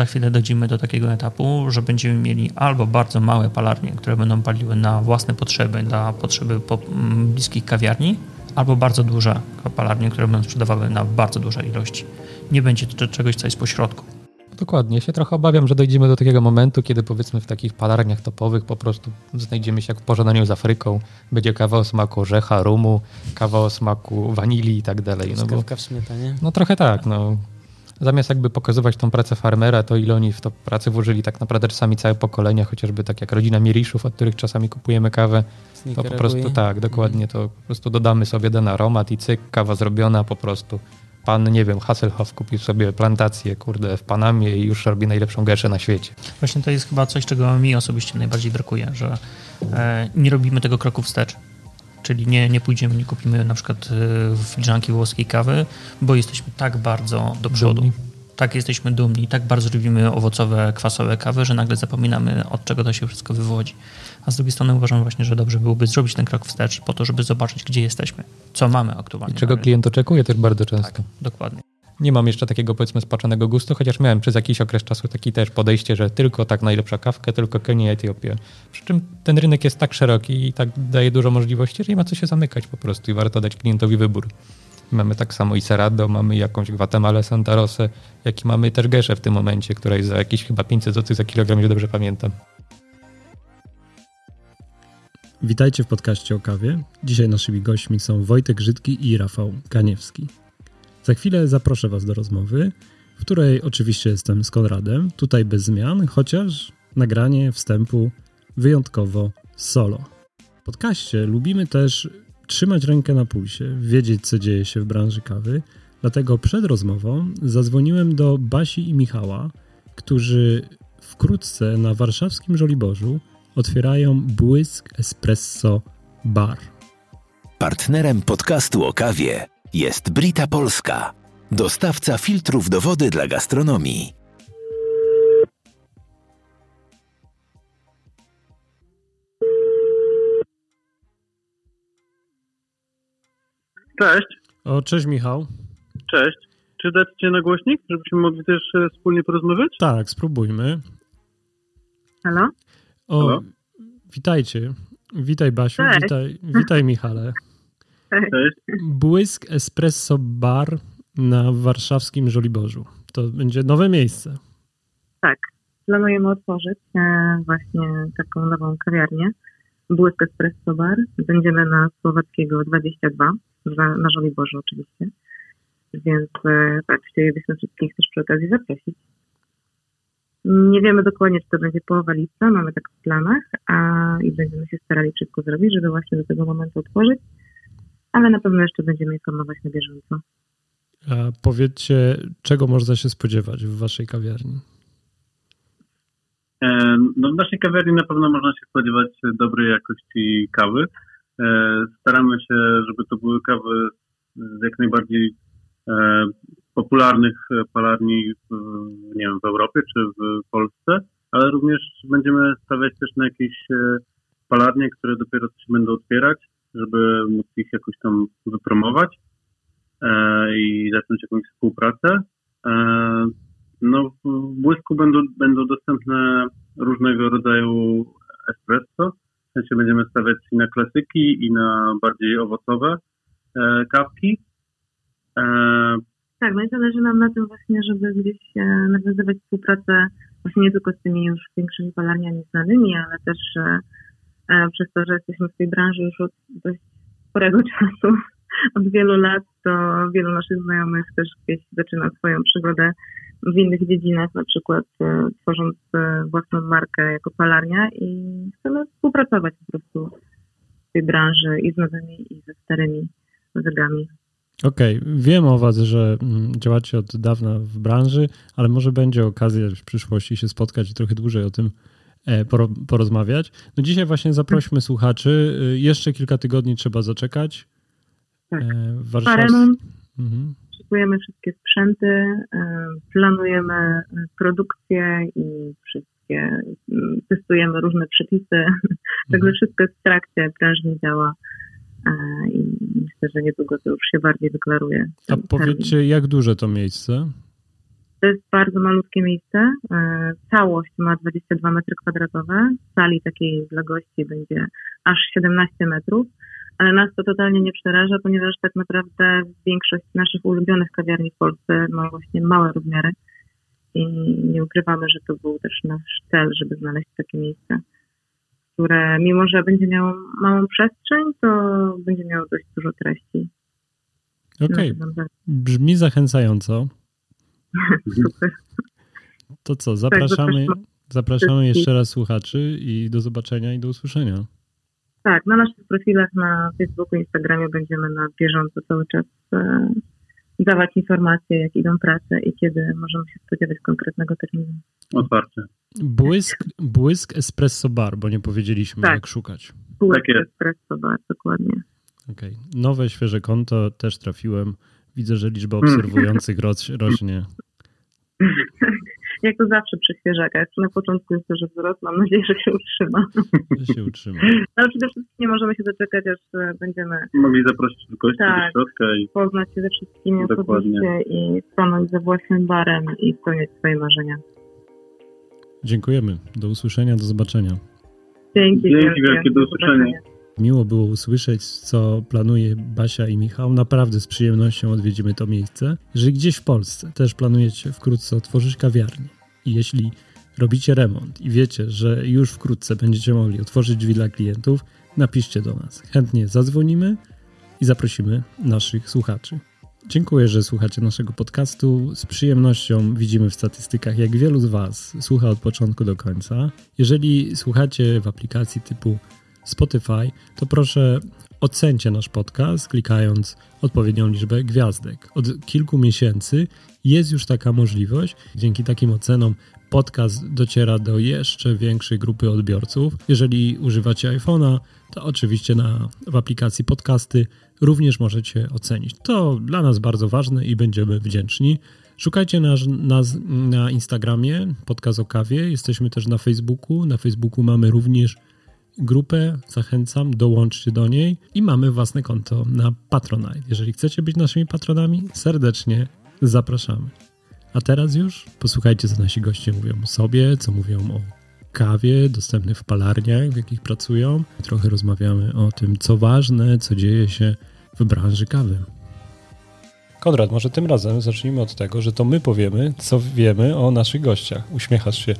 za chwilę dojdziemy do takiego etapu, że będziemy mieli albo bardzo małe palarnie, które będą paliły na własne potrzeby, na potrzeby bliskich kawiarni, albo bardzo duże palarnie, które będą sprzedawały na bardzo duże ilości. Nie będzie to czegoś, co jest pośrodku. Dokładnie. Ja się trochę obawiam, że dojdziemy do takiego momentu, kiedy powiedzmy w takich palarniach topowych po prostu znajdziemy się jak w pożądaniu z Afryką. Będzie kawa o smaku orzecha, rumu, kawa o smaku wanilii i tak dalej. No, bo, w śmietanie? No trochę tak. No. Zamiast jakby pokazywać tą pracę farmera, to ile oni w to pracę włożyli tak naprawdę czasami całe pokolenia, chociażby tak jak rodzina Mieriszów, od których czasami kupujemy kawę, to po prostu tak, dokładnie, to po prostu dodamy sobie ten aromat i cyk, kawa zrobiona po prostu pan, nie wiem, Hasselhoff kupił sobie plantację, kurde, w Panamie i już robi najlepszą geszę na świecie. Właśnie to jest chyba coś, czego mi osobiście najbardziej brakuje, że e, nie robimy tego kroku wstecz. Czyli nie, nie pójdziemy, nie kupimy na przykład filiżanki włoskiej kawy, bo jesteśmy tak bardzo do przodu. Dumni. Tak jesteśmy dumni, tak bardzo lubimy owocowe, kwasowe kawy, że nagle zapominamy, od czego to się wszystko wywodzi a z drugiej strony uważam właśnie, że dobrze byłoby zrobić ten krok wstecz po to, żeby zobaczyć, gdzie jesteśmy, co mamy aktualnie. I czego klient oczekuje też bardzo często. Tak, dokładnie. Nie mam jeszcze takiego powiedzmy spaczonego gustu, chociaż miałem przez jakiś okres czasu taki też podejście, że tylko tak najlepsza kawkę, tylko Kenia, Etiopia. Przy czym ten rynek jest tak szeroki i tak daje dużo możliwości, że nie ma co się zamykać po prostu i warto dać klientowi wybór. Mamy tak samo i Cerrado, mamy jakąś Guatemala Santa Rosę, jak i mamy też Geszę w tym momencie, która jest za jakieś chyba 500 zł za kilogram, jeżeli dobrze pamiętam. Witajcie w podcaście o kawie. Dzisiaj naszymi gośćmi są Wojtek Żydki i Rafał Kaniewski. Za chwilę zaproszę Was do rozmowy, w której oczywiście jestem z Konradem, tutaj bez zmian, chociaż nagranie wstępu wyjątkowo solo. W podcaście lubimy też trzymać rękę na pulsie, wiedzieć co dzieje się w branży kawy, dlatego przed rozmową zadzwoniłem do Basi i Michała, którzy wkrótce na warszawskim Żoliborzu otwierają Błysk Espresso Bar. Partnerem podcastu o kawie jest Brita Polska, dostawca filtrów do wody dla gastronomii. Cześć. O, cześć Michał. Cześć. Czy dać Cię na głośnik, żebyśmy mogli też e, wspólnie porozmawiać? Tak, spróbujmy. Halo? O, Halo? witajcie. Witaj Basiu, witaj, witaj Michale. Cześć. Błysk Espresso Bar na warszawskim Żoliborzu. To będzie nowe miejsce. Tak. Planujemy otworzyć e, właśnie taką nową kawiarnię. Błysk Espresso Bar. Będziemy na Słowackiego 22, na, na Żoliborzu oczywiście. Więc e, tak, chcielibyśmy wszystkich też przy okazji zaprosić. Nie wiemy dokładnie, czy to będzie połowa lipca, mamy tak w planach, a i będziemy się starali wszystko zrobić, żeby właśnie do tego momentu otworzyć, ale na pewno jeszcze będziemy informować na bieżąco. A powiedzcie, czego można się spodziewać w waszej kawiarni? E, no w naszej kawiarni na pewno można się spodziewać dobrej jakości kawy. E, staramy się, żeby to były kawy z jak najbardziej e, popularnych palarni w, nie wiem, w Europie czy w Polsce, ale również będziemy stawiać też na jakieś palarnie, które dopiero się będą otwierać, żeby móc ich jakoś tam wypromować e, i zacząć jakąś współpracę. E, no, w Błysku będą, będą dostępne różnego rodzaju espresso. W sensie będziemy stawiać i na klasyki, i na bardziej owocowe e, kawki. Tak, no i zależy nam na tym właśnie, żeby gdzieś nawiązywać współpracę właśnie nie tylko z tymi już większymi palarniami znanymi, ale też przez to, że jesteśmy w tej branży już od dość sporego czasu, od wielu lat, to wielu naszych znajomych też gdzieś zaczyna swoją przygodę w innych dziedzinach, na przykład tworząc własną markę jako palarnia i chcemy współpracować po prostu w tej branży i z nowymi, i ze starymi wydami. Okej, okay. wiem o Was, że mm, działacie od dawna w branży, ale może będzie okazja w przyszłości się spotkać i trochę dłużej o tym e, porozmawiać. No dzisiaj właśnie zaprośmy słuchaczy. Y, jeszcze kilka tygodni trzeba zaczekać. Tak. E, Warszaw... Mhm. Szykujemy wszystkie sprzęty, e, planujemy produkcję i wszystkie, mm, testujemy różne przepisy. Także mhm. wszystko jest w trakcie, prężnie działa i myślę, że niedługo to już się bardziej deklaruje. A powiedzcie, jak duże to miejsce? To jest bardzo malutkie miejsce. E, całość ma 22 metry kwadratowe. W sali takiej dla gości będzie aż 17 metrów. Ale nas to totalnie nie przeraża, ponieważ tak naprawdę większość naszych ulubionych kawiarni w Polsce ma właśnie małe rozmiary. I nie ukrywamy, że to był też nasz cel, żeby znaleźć takie miejsce, które mimo, że będzie miało małą przestrzeń, to będzie miało dość dużo treści. Okej, okay. brzmi zachęcająco. Super. To co, zapraszamy, tak, zapraszamy jeszcze raz słuchaczy i do zobaczenia i do usłyszenia. Tak, na naszych profilach na Facebooku, Instagramie będziemy na bieżąco cały czas e, dawać informacje, jak idą prace i kiedy możemy się spodziewać konkretnego terminu. Otwarcie. Błysk, błysk Espresso Bar, bo nie powiedzieliśmy, tak. jak szukać. Błysk tak Espresso Bar, dokładnie. Okej. Okay. Nowe, świeże konto też trafiłem. Widzę, że liczba obserwujących rośnie. Jak to zawsze przy świeżakach. Na początku jest że wzrost. Mam nadzieję, że się utrzyma. Że się utrzyma. Ale przede wszystkim nie możemy się doczekać, aż e, będziemy mogli zaprosić gości tak, do środka i poznać się ze wszystkimi Dokładnie. osobiście i stanąć za własnym barem i spełniać swoje marzenia. Dziękujemy. Do usłyszenia, do zobaczenia. Dzięki, Dzięki wielkie, wielkie do usłyszenia. Miło było usłyszeć, co planuje Basia i Michał. Naprawdę z przyjemnością odwiedzimy to miejsce. Jeżeli gdzieś w Polsce też planujecie wkrótce otworzyć kawiarnię i jeśli robicie remont i wiecie, że już wkrótce będziecie mogli otworzyć drzwi dla klientów, napiszcie do nas. Chętnie zadzwonimy i zaprosimy naszych słuchaczy. Dziękuję, że słuchacie naszego podcastu. Z przyjemnością widzimy w statystykach, jak wielu z Was słucha od początku do końca. Jeżeli słuchacie w aplikacji typu Spotify, to proszę ocencie nasz podcast, klikając odpowiednią liczbę gwiazdek. Od kilku miesięcy jest już taka możliwość. Dzięki takim ocenom podcast dociera do jeszcze większej grupy odbiorców. Jeżeli używacie iPhone'a, to oczywiście na, w aplikacji podcasty również możecie ocenić. To dla nas bardzo ważne i będziemy wdzięczni. Szukajcie nas, nas na Instagramie, podcast o kawie. Jesteśmy też na Facebooku. Na Facebooku mamy również grupę, zachęcam, dołączcie do niej i mamy własne konto na Patronite. Jeżeli chcecie być naszymi patronami, serdecznie zapraszamy. A teraz już posłuchajcie, co nasi goście mówią o sobie, co mówią o kawie dostępnych w palarniach, w jakich pracują. Trochę rozmawiamy o tym, co ważne, co dzieje się w branży kawy. Konrad, może tym razem zacznijmy od tego, że to my powiemy, co wiemy o naszych gościach. Uśmiechasz się.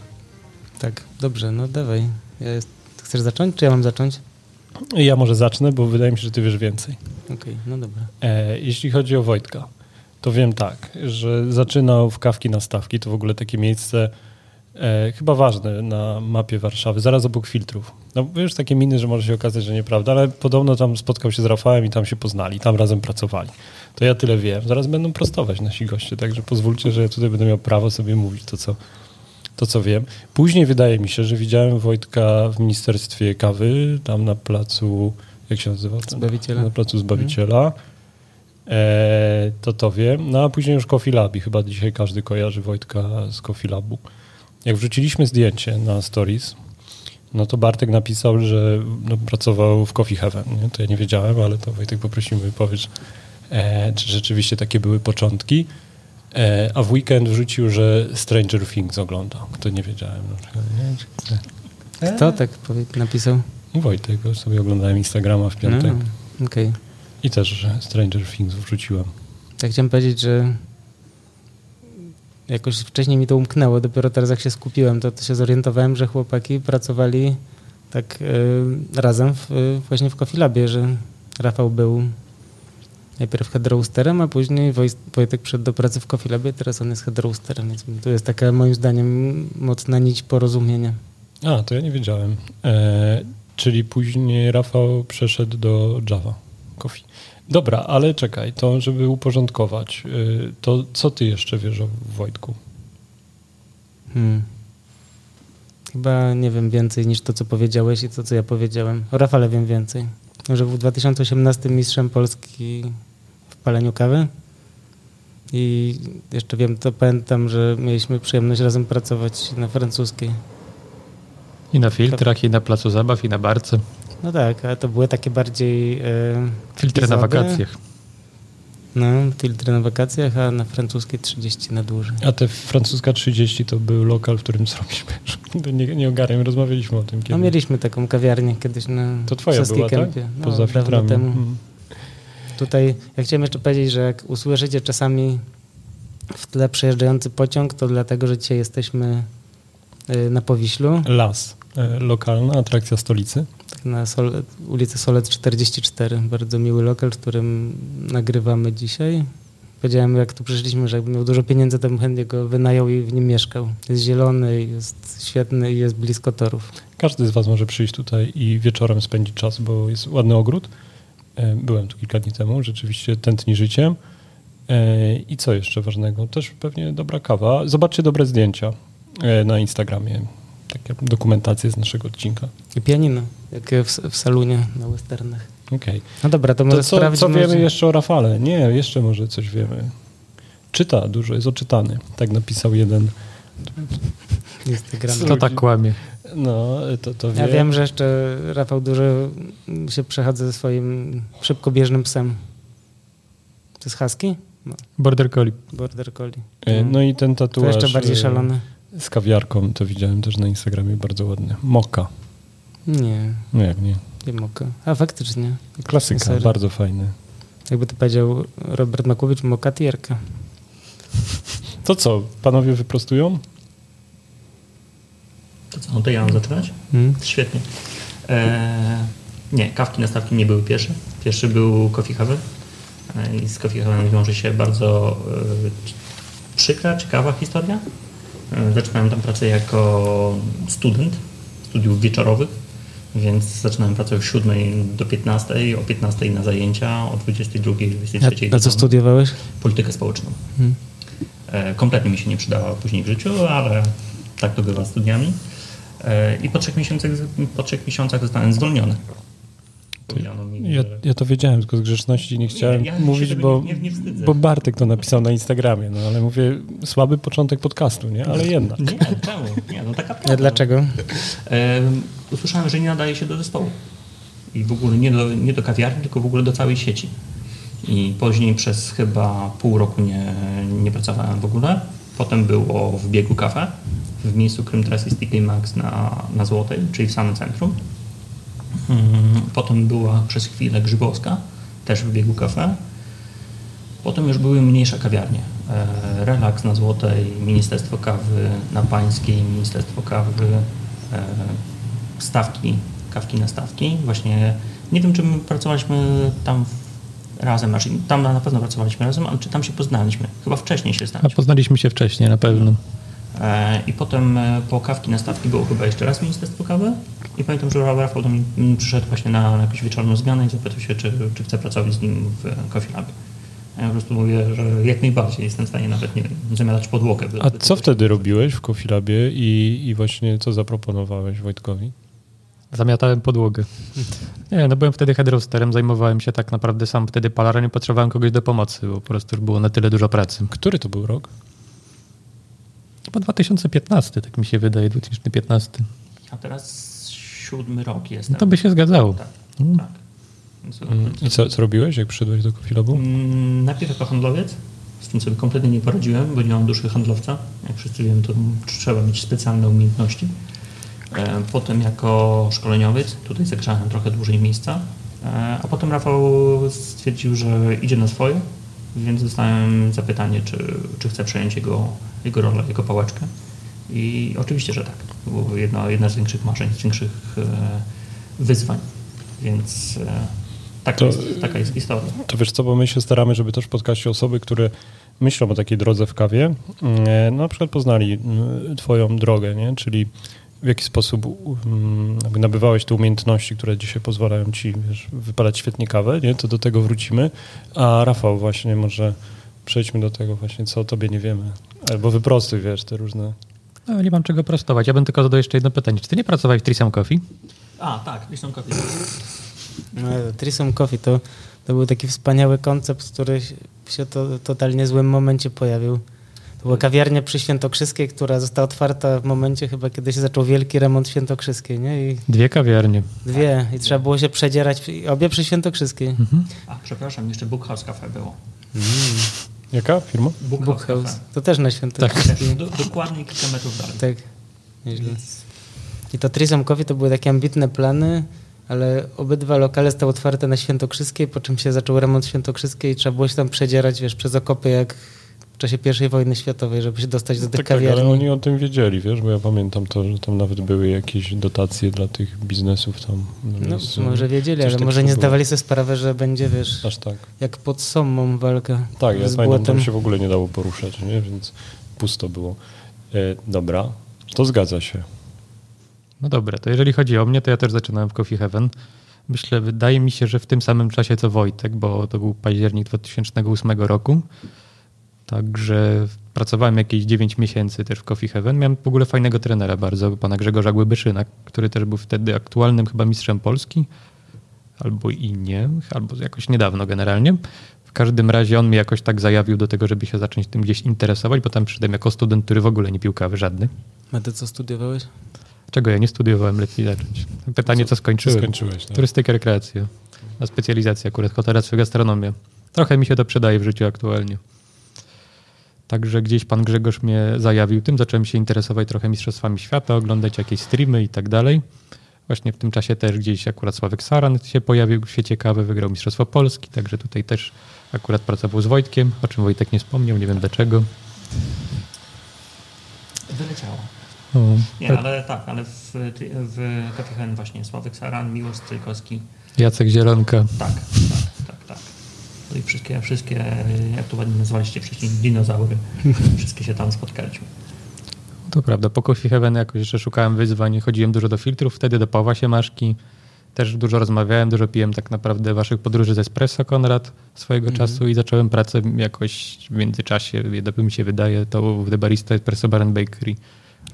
Tak, dobrze, no dawaj. Ja jest, Chcesz zacząć, czy ja mam zacząć? Ja może zacznę, bo wydaje mi się, że ty wiesz więcej. Okej, okay, no dobra. E, jeśli chodzi o Wojtka, to wiem tak, że zaczynał w Kawki na Stawki, to w ogóle takie miejsce e, chyba ważne na mapie Warszawy, zaraz obok filtrów. No wiesz, takie miny, że może się okazać, że nieprawda, ale podobno tam spotkał się z Rafałem i tam się poznali, tam razem pracowali. To ja tyle wiem. Zaraz będą prostować nasi goście, także pozwólcie, że ja tutaj będę miał prawo sobie mówić to, co, to co wiem. Później wydaje mi się, że widziałem Wojtka w Ministerstwie Kawy, tam na placu, jak się nazywa? Zbawiciela. Na placu Zbawiciela. E, to to wiem. No a później już Coffee Labi. Chyba dzisiaj każdy kojarzy Wojtka z Coffee Labu. Jak wrzuciliśmy zdjęcie na stories, no to Bartek napisał, że no, pracował w Coffee Heaven. Nie? To ja nie wiedziałem, ale to Wojtek poprosimy, powiedz, e, czy rzeczywiście takie były początki. E, a w weekend wrzucił, że Stranger Things ogląda. To nie wiedziałem. Kto tak napisał? Wojtek, bo sobie oglądałem Instagrama w piątek. No, okay. I też, że Stranger Things wrzuciłem. Tak chciałem powiedzieć, że jakoś wcześniej mi to umknęło, dopiero teraz jak się skupiłem, to, to się zorientowałem, że chłopaki pracowali tak y, razem w, właśnie w Coffee Labie, że Rafał był najpierw headroasterem, a później Wojtek przed do pracy w Coffee Labie, teraz on jest headroasterem, więc to jest taka moim zdaniem mocna nić porozumienia. A, to ja nie wiedziałem. E, czyli później Rafał przeszedł do Java Coffee. Dobra, ale czekaj, to żeby uporządkować, e, to co ty jeszcze wiesz o Wojtku? Hmm. Chyba nie wiem więcej niż to, co powiedziałeś i to, co ja powiedziałem. O Rafale wiem więcej. Że w 2018 mistrzem Polski paleniu kawy. I jeszcze wiem, to pamiętam, że mieliśmy przyjemność razem pracować na francuskiej. I na filtrach, i na placu zabaw, i na barce. No tak, ale to były takie bardziej. E, Filtry na wakacjach. No, filtry na wakacjach, a na francuskiej 30 na dłużej. A te francuska 30 to był lokal, w którym zrobiliśmy. nie, nie ogarniam, rozmawialiśmy o tym No, kiedyś. mieliśmy taką kawiarnię kiedyś na To twoja była, tak? Kępie. No, Poza filtrami. temu. Mhm. Tutaj ja chciałem jeszcze powiedzieć, że jak usłyszycie czasami w tle przejeżdżający pociąg, to dlatego, że dzisiaj jesteśmy y, na Powiślu, Las, e, lokalna atrakcja stolicy. tak na Sol, ulicy Solec 44. Bardzo miły lokal, w którym nagrywamy dzisiaj. Powiedziałem, jak tu przyszliśmy, że jakbym miał dużo pieniędzy, to bym chętnie go wynajął i w nim mieszkał. Jest zielony, jest świetny i jest blisko torów. Każdy z Was może przyjść tutaj i wieczorem spędzić czas, bo jest ładny ogród. E, Byłem tu kilka dni temu, rzeczywiście tętni życiem. E, I co jeszcze ważnego? Też pewnie dobra kawa. Zobaczcie dobre zdjęcia e, na Instagramie. Takie dokumentacje z naszego odcinka. I pianino, jak w, w salonie na westernach. Okej. No dobra, to może To co, sprawdźmy. co wiemy jeszcze o Rafale? Nie, jeszcze może coś wiemy. Czyta dużo, jest oczytany. Tak napisał jeden. Instagrama. To tak kłamie. No, to, to wie. Ja wiem, że jeszcze Rafał dużo się przechadza ze swoim szybkobieżnym psem. To jest husky? Border Collie. Border Collie. E, No i ten to tatuaż jeszcze bardziej e, szalony. z kawiarką, to widziałem też na Instagramie, bardzo ładny. Moka. Nie, No jak nie? nie mogę. A faktycznie. Klasyka, Serio. bardzo fajny. Jakby to powiedział Robert Makłowicz, mokatierka. To co, panowie wyprostują? To co, no to ja mam zaczynać? Hmm? Świetnie. Eee, nie, kawki nastawki nie były pierwsze. Pierwszy był Coffee Haven. E, I z Coffee Haven wiąże się bardzo e, przykra, ciekawa historia. E, zaczynałem tam pracę jako student studiów wieczorowych, więc zaczynałem pracę o 7 do 15, o 15 na zajęcia, o 22, 23 A, do a co studiowałeś? Politykę społeczną. Hmm. E, Kompletnie mi się nie przydała później w życiu, ale tak to bywa z studiami. E, I po trzech miesiącach, po trzech miesiącach zostałem zwolniony. Mi, Ja, ja to wiedziałem, tylko z grzeczności nie chciałem ja się mówić, bo, nie- nie- nie bo Bartek to napisał na Instagramie, no ale mówię, słaby początek podcastu, nie? Ale jednak. Nie, czemu? Nie, no taka prawda. dlaczego? Usłyszałem, że nie nadaje się do zespołu. I w ogóle nie do, nie do kawiarni, tylko w ogóle do całej sieci. I później przez chyba pół roku nie, nie pracowałem w ogóle. Potem było w biegu kafe w miejscu Krymtras i TK Max na, na Złotej, czyli w samym centrum. Mm, Potem była przez chwilę Grzybowska, też w biegu kafe. Potem już były mniejsze kawiarnie. E, Relaks na Złotej, Ministerstwo Kawy na Pańskiej, Ministerstwo Kawy, e, stawki, kawki na stawki. Właśnie nie wiem, czy my pracowaliśmy tam w- razem, znaczy tam na pewno pracowaliśmy razem, ale czy tam się poznaliśmy? Chyba wcześniej się A znaliśmy. poznaliśmy się wcześniej na pewno. E, I potem e, po kawki na stawki było chyba jeszcze raz Ministerstwo Kawy i pamiętam, że Rafał do mnie przyszedł właśnie na, na jakąś wieczorną zmianę i zapytał się, czy, czy chce pracować z nim w Coffee Labie. Ja po prostu mówię, że jak najbardziej jestem w stanie nawet, nie wiem, zamiatać podłogę. A co wtedy robiłeś w Coffee Labie i, i właśnie co zaproponowałeś Wojtkowi? Zamiatałem podłogę. Nie, no byłem wtedy headrosterem, zajmowałem się tak naprawdę sam wtedy palarem, nie potrzebowałem kogoś do pomocy, bo po prostu już było na tyle dużo pracy. Który to był rok? Chyba 2015, tak mi się wydaje, 2015. A teraz siódmy rok jestem. No to by się zgadzało. Tak, Mm. tak. Więc, Mm, I co, co robiłeś, jak przyszedłeś do Coffee Labu? Mm, Najpierw jako handlowiec, z tym sobie kompletnie nie poradziłem, bo nie mam duszy handlowca. Jak wszyscy wiemy, to trzeba mieć specjalne umiejętności. E, Potem jako szkoleniowiec, tutaj zagrzałem trochę dłużej miejsca, E, a potem Rafał stwierdził, że idzie na swoje, więc dostałem zapytanie, czy, czy chcę przejąć jego, jego rolę, jego pałeczkę. I oczywiście, że tak. To było jedna, jedna z większych marzeń, z większych e, wyzwań. Więc e, taka, To- jest, taka jest historia. To wiesz co, bo my się staramy, żeby też w podcaście osoby, które myślą o takiej drodze w kawie, mm, no na przykład poznali mm, twoją drogę, nie? czyli w jaki sposób jakby nabywałeś te umiejętności, które dzisiaj pozwalają ci wiesz, wypalać świetnie kawę, nie? to do tego wrócimy. A Rafał właśnie może przejdźmy do tego właśnie, co o tobie nie wiemy. Albo wyprostuj, wiesz, te różne... No, nie mam czego prostować. Ja bym tylko zadał jeszcze jedno pytanie. Czy ty nie pracowałeś w Trisam Coffee? A, tak, Listen Coffee. No, Trisom Coffee to, to był taki wspaniały koncept, który się- się to totalnie złym momencie pojawił. To była kawiarnia przy Świętokrzyskiej, która została otwarta w momencie chyba, kiedy się zaczął wielki remont Świętokrzyskiej, nie? I Dwie kawiarnie. dwie. I trzeba było się przedzierać, obie przy Świętokrzyskiej. Mhm. A, przepraszam, jeszcze Bookhouse Cafe było. Jaka firma? Bookhouse. Cafe. To też na Świętokrzyskiej. Do, dokładnie kilka metrów dalej. Tak, nieźle. I to Trisom Coffee to były takie ambitne plany, ale obydwa lokale stały otwarte na Świętokrzyskiej, po czym się zaczął remont Świętokrzyskiej i trzeba było się tam przedzierać, wiesz, przez okopy jak czasie I wojny światowej, żeby się dostać do tych Tak, tak, kawiarni. ale oni o tym wiedzieli, wiesz, bo ja pamiętam to, że tam nawet były jakieś dotacje dla tych biznesów tam. na No, miejscu. może wiedzieli, ale może nie takiego zdawali sobie sprawy, że będzie, wiesz, Aż tak. jak pod Sommą walka Tak, ja z pamiętam, tam się w ogóle nie dało poruszać, nie? więc pusto było. E, dobra, to zgadza się. No dobra, to jeżeli chodzi o mnie, to ja też zaczynałem w Coffee Heaven. Myślę, wydaje mi się, że w tym samym czasie co Wojtek, bo to był październik 2008 roku. Także pracowałem jakieś 9 miesięcy też w Coffee Heaven. Miałem w ogóle fajnego trenera bardzo, pana Grzegorza Głybyszyna, który też był wtedy aktualnym chyba mistrzem Polski. Albo i nie, albo jakoś niedawno generalnie. W każdym razie on mnie jakoś tak zajawił do tego, żeby się zacząć tym gdzieś interesować, bo tam przyszedłem jako student, który w ogóle nie pił kawy żadnych. A ty co studiowałeś? Czego ja nie studiowałem, lepiej zacząć. Pytanie, co, Co skończyłem? skończyłeś? Tak? Turystykę, rekreację. Na specjalizację akurat hotelarstwo i gastronomię. Trochę mi się to przydaje w życiu aktualnie. Także gdzieś pan Grzegorz mnie zajawił tym, zacząłem się interesować trochę mistrzostwami świata, oglądać jakieś streamy i tak dalej. Właśnie w tym czasie też gdzieś akurat Sławek Saran się pojawił w świecie kawy, wygrał Mistrzostwo Polski, także tutaj też akurat pracował z Wojtkiem, o czym Wojtek nie wspomniał, nie wiem dlaczego. Wyleciało. O, Nie, ale tak, ale w, w Hen właśnie Sławek Saran, Miłosz Strykowski. Jacek Zielonka. Tak, tak, tak, tak. I wszystkie, wszystkie, jak to ładnie nazwaliście wcześniej, dinozaury. Wszystkie się tam spotkaliśmy. To prawda, po Coffee Heaven jakoś jeszcze szukałem wyzwań, chodziłem dużo do filtrów, wtedy do Pawła Siemaszki, też dużo rozmawiałem, dużo piłem tak naprawdę waszych podróży z Espresso Konrad swojego Mhm. czasu i zacząłem pracę jakoś w międzyczasie, dobrze mi się wydaje, to w The Barista Espresso Bar and Bakery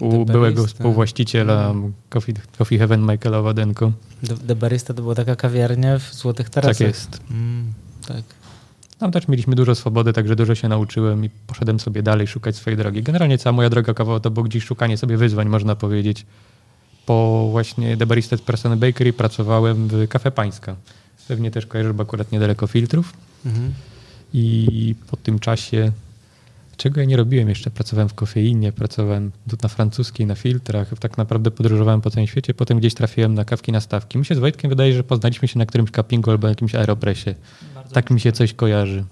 u The byłego Barista. współwłaściciela Coffee, Coffee Heaven Michaela Wadenko. The, The Barista to była taka kawiarnia w Złotych Tarasach. Tak jest. Mm, tak. Tam też mieliśmy dużo swobody, także dużo się nauczyłem i poszedłem sobie dalej szukać swojej drogi. Generalnie cała moja droga kawowa to było gdzieś szukanie sobie wyzwań, można powiedzieć. Po właśnie The Barista and Bakery pracowałem w Kafe Pańska. Pewnie też kojarzysz, bo akurat niedaleko filtrów. Mhm. I po tym czasie, czego ja nie robiłem jeszcze, pracowałem w kofeinie, pracowałem tu na francuskiej, na filtrach, tak naprawdę podróżowałem po całym świecie, potem gdzieś trafiłem na kawki na stawki. Mi się z Wojtkiem wydaje, że poznaliśmy się na którymś cuppingu albo jakimś aeropresie. Bardzo Tak mi się coś kojarzy.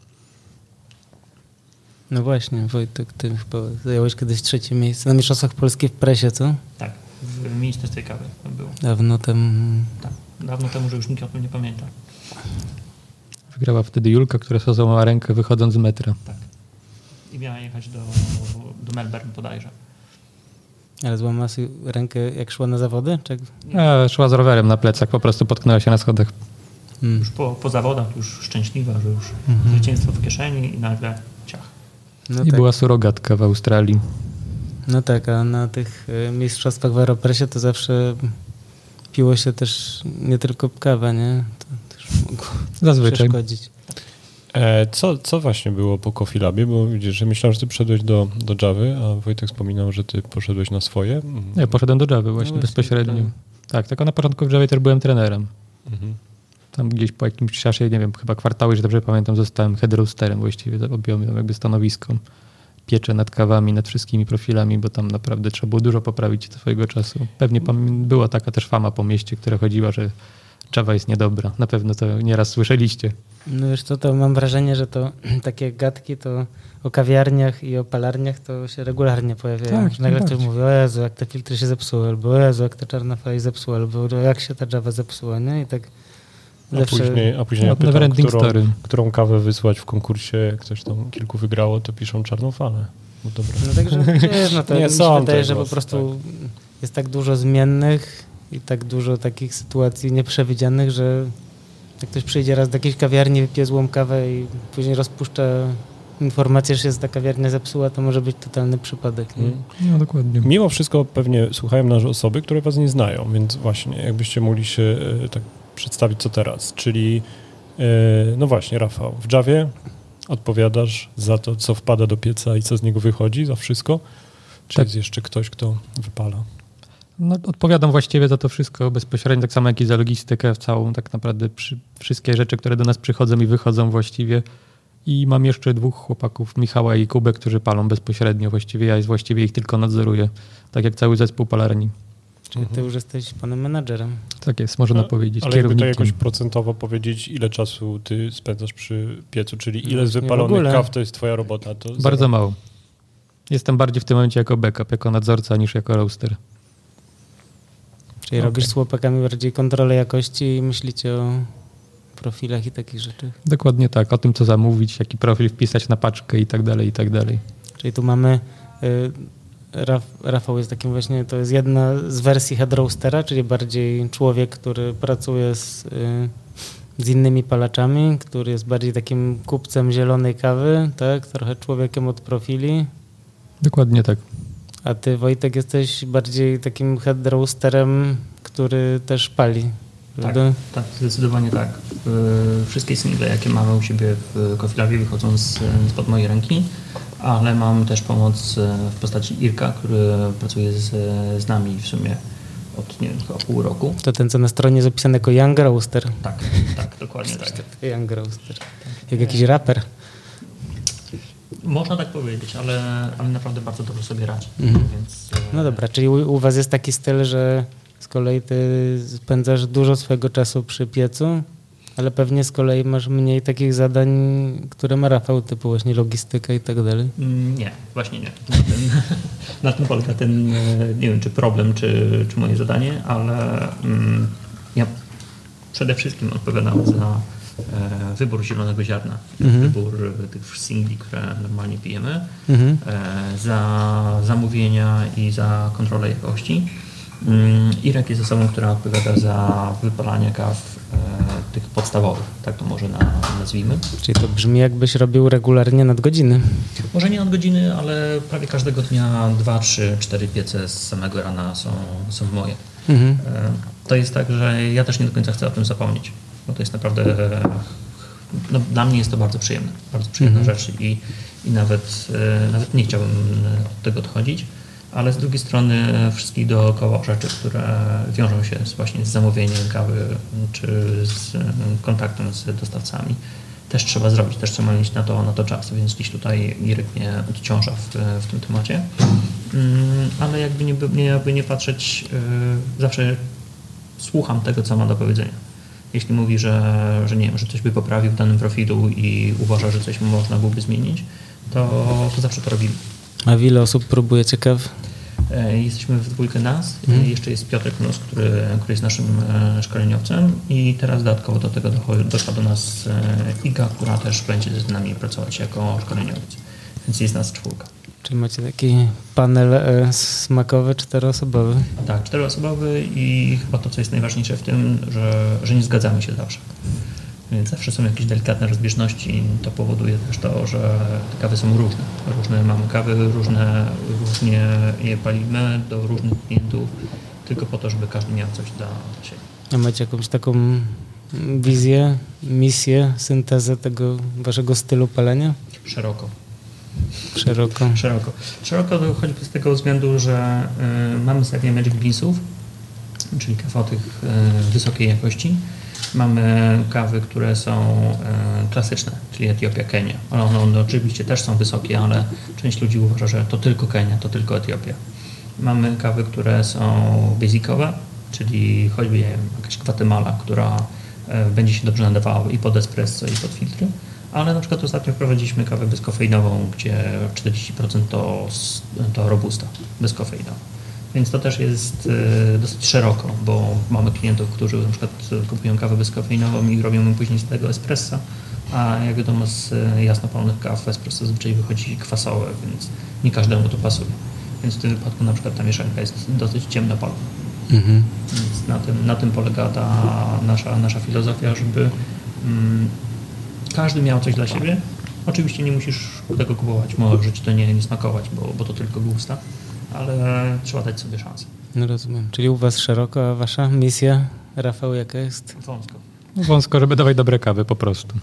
No właśnie, Wojtek, ty chyba zająłeś kiedyś trzecie miejsce na Mistrzostwach Polski w presie, co? Tak, w Ministerstwie Kawy było. Dawno temu. Tak, dawno temu, że już nikt o tym nie pamięta. Wygrała wtedy Julka, która złamała rękę wychodząc z metra. Tak. I miała jechać do, do Melbourne bodajże. Ale złamała sobie rękę jak szła na zawody? Czy... A, szła z rowerem na plecach, po prostu potknęła się na schodach. Mm. Już po, po zawodach, już szczęśliwa, że już Mhm. zwycięstwo w kieszeni i nagle ciach. No, I tak. była surogatka w Australii. no tak, a na tych y, mistrzostwach w Aeropresie to zawsze piło się też nie tylko kawę, nie? To też mogło Zazwyczaj. przeszkodzić. E, co, co właśnie było po Coffee Labie? Bo widzisz, że myślałem, że ty przyszedłeś do, do Javy, a Wojtek wspominał, że ty poszedłeś na swoje. Ja poszedłem do Java właśnie właśnie, bezpośrednio. tak. Tak, tylko na początku w Javie też byłem trenerem. Mhm. Tam gdzieś po jakimś czasie, nie wiem, chyba kwartały, że dobrze pamiętam, zostałem head roasterem właściwie, objąłem tam jakby stanowisko. Pieczę nad kawami, nad wszystkimi profilami, bo tam naprawdę trzeba było dużo poprawić swojego czasu. Pewnie była taka też fama po mieście, która chodziła, że Java jest niedobra. Na pewno to nieraz słyszeliście. No wiesz co, to mam wrażenie, że to takie gadki to o kawiarniach i o palarniach to się regularnie pojawiają. Tak, Nagle ktoś mówi, o Jezu, jak te filtry się zepsuły, albo o Jezu, jak ta czarna fala się zepsuła, albo jak się ta Java zepsuła, nie? I tak A zawsze... później, a później No, pytam, którą, story. którą kawę wysłać w konkursie, jak ktoś tam kilku wygrało, to piszą czarną falę. No dobra. No także wiesz, no to Nie mi się wydaje, te że po prostu jest tak dużo zmiennych i tak dużo takich sytuacji nieprzewidzianych, że jak ktoś przyjdzie raz do jakiejś kawiarni, wypije złą kawę i później rozpuszcza informację, że się ta kawiarnia zepsuła, to może być totalny przypadek. Nie? Mm. No dokładnie. Mimo wszystko pewnie słuchają nas osoby, które was nie znają, więc właśnie jakbyście mogli się e, tak przedstawić co teraz, czyli e, no właśnie Rafał, w Javie odpowiadasz za to, co wpada do pieca i co z niego wychodzi, za wszystko? Czy Tak. jest jeszcze ktoś, kto wypala? No, odpowiadam właściwie za to wszystko bezpośrednio, tak samo jak i za logistykę w całą, tak naprawdę przy, wszystkie rzeczy, które do nas przychodzą i wychodzą właściwie. I mam jeszcze dwóch chłopaków, Michała i Kubę, którzy palą bezpośrednio właściwie. Ja właściwie ich tylko nadzoruję, tak jak cały zespół palarni. Czyli ty już jesteś panem menadżerem. Tak jest, można No, powiedzieć, Ale jakby to jakoś procentowo powiedzieć, ile czasu ty spędzasz przy piecu, czyli No ile z wypalonych kaw to jest twoja robota? To Bardzo zero. mało. Jestem bardziej w tym momencie jako backup, jako nadzorca niż jako roaster. Czyli Okej. robisz z chłopakami bardziej kontrolę jakości i myślicie o profilach i takich rzeczach. Dokładnie tak, o tym co zamówić, jaki profil wpisać na paczkę i tak dalej, i tak dalej. Czyli tu mamy. Y, Raf, Rafał jest takim właśnie, to jest jedna z wersji head roastera, czyli bardziej człowiek, który pracuje z, y, z innymi palaczami, który jest bardziej takim kupcem zielonej kawy, tak? Trochę człowiekiem od profili. Dokładnie tak. A ty, Wojtek, jesteś bardziej takim head roasterem, który też pali. Tak, tak, zdecydowanie tak. Y, Wszystkie single, jakie mamy u siebie w Coffee Labie wychodzą z, spod mojej ręki, ale mam też pomoc y, w postaci Irka, który pracuje z, z nami w sumie od nie wiem, chyba pół roku. To ten, co na stronie jest opisany jako Young Roaster. Tak, tak, dokładnie tak. Young Roaster. Jak jakiś raper. Można tak powiedzieć, ale, ale naprawdę bardzo dobrze sobie radzi. Mhm. Więc, No dobra, czyli u, u was jest taki styl, że z kolei ty spędzasz dużo swojego czasu przy piecu, ale pewnie z kolei masz mniej takich zadań, które ma Rafał, typu właśnie logistyka i tak dalej. Mm, Nie, właśnie nie. Na tym, na tym polega ten, e, nie wiem, czy problem, czy, czy moje zadanie, ale mm, ja przede wszystkim odpowiadam za e, wybór zielonego ziarna, Mhm. wybór e, tych singli, które normalnie pijemy, Mhm. e, za zamówienia i za kontrolę jakości. Mm, Irek jest osobą, która odpowiada za wypalanie kaw e, tych podstawowych, tak to może na, nazwijmy. Czyli to brzmi jakbyś robił regularnie nadgodziny. Może nie od godziny, ale prawie każdego dnia dwa, trzy, cztery piece z samego rana są, są moje. Mhm. E, To jest tak, że ja też nie do końca chcę o tym zapomnieć, bo to jest naprawdę, e, no, dla mnie jest to bardzo przyjemne, bardzo przyjemna Mhm. rzecz i, i nawet, e, nawet nie chciałbym od tego odchodzić, ale z drugiej strony wszystkich dookoła rzeczy, które wiążą się z, właśnie z zamówieniem kawy czy z e, kontaktem z dostawcami, też trzeba zrobić, też trzeba mieć na to, na to czas, więc gdzieś tutaj Irek mnie odciąża w, w tym temacie. Mm, Ale jakby nie, nie, jakby nie patrzeć, zawsze słucham tego, co ma do powiedzenia. Jeśli mówi, że, że nie wiem, że coś by poprawił w danym profilu i uważa, że coś można byłoby zmienić, to, to zawsze to robimy. A ile osób próbuje ciekaw? E, Jesteśmy w dwójkę nas. E, Jeszcze jest Piotrek Nus, który, który jest naszym e, szkoleniowcem i teraz dodatkowo do tego doszła do nas Iga, która też będzie z nami pracować jako szkoleniowiec. Więc jest nas czwórka. Czy macie taki panel e, smakowy, czteroosobowy? Tak, czteroosobowy i chyba to, co jest najważniejsze w tym, że, że nie zgadzamy się zawsze. Więc zawsze są jakieś delikatne rozbieżności. To powoduje też to, że te kawy są różne. Różne mamy kawy, różne, różnie je palimy do różnych klientów, tylko po to, żeby każdy miał coś dla siebie. A macie jakąś taką wizję, misję, syntezę tego waszego stylu palenia? Szeroko. Szeroko. Szeroko. Szeroko to choćby z tego względu, że y, mamy serię Magic Beansów, czyli kaw o tych y, wysokiej jakości. Mamy kawy, które są y, klasyczne, czyli Etiopia, Kenia. One, one oczywiście też są wysokie, ale część ludzi uważa, że to tylko Kenia, to tylko Etiopia. Mamy kawy, które są basicowe, czyli choćby jakaś Guatemala, która e, będzie się dobrze nadawała i pod espresso, i pod filtry. Ale na przykład ostatnio wprowadziliśmy kawę bezkofeinową, gdzie 40% to, to robusta bezkofeinowa. Więc to też jest e, dosyć szeroko, bo mamy klientów, którzy na przykład kupują kawę bezkofeinową i robią ją później z tego espresso, a jak wiadomo z e, jasno palonych kaw espresso zazwyczaj wychodzi kwasowe, więc nie każdemu to pasuje. Więc w tym wypadku na przykład ta mieszanka jest dosyć ciemnopalona. Mhm. Więc na tym, na tym polega ta nasza, nasza filozofia, żeby mm, każdy miał coś dla siebie. Oczywiście nie musisz tego kupować, może ci to nie, nie smakować, bo, bo to tylko gusta, ale trzeba dać sobie szansę. No rozumiem. Czyli u was szeroko, a wasza misja, Rafał, jaka jest? Wąsko. Wąsko, żeby dawać dobre kawy po prostu.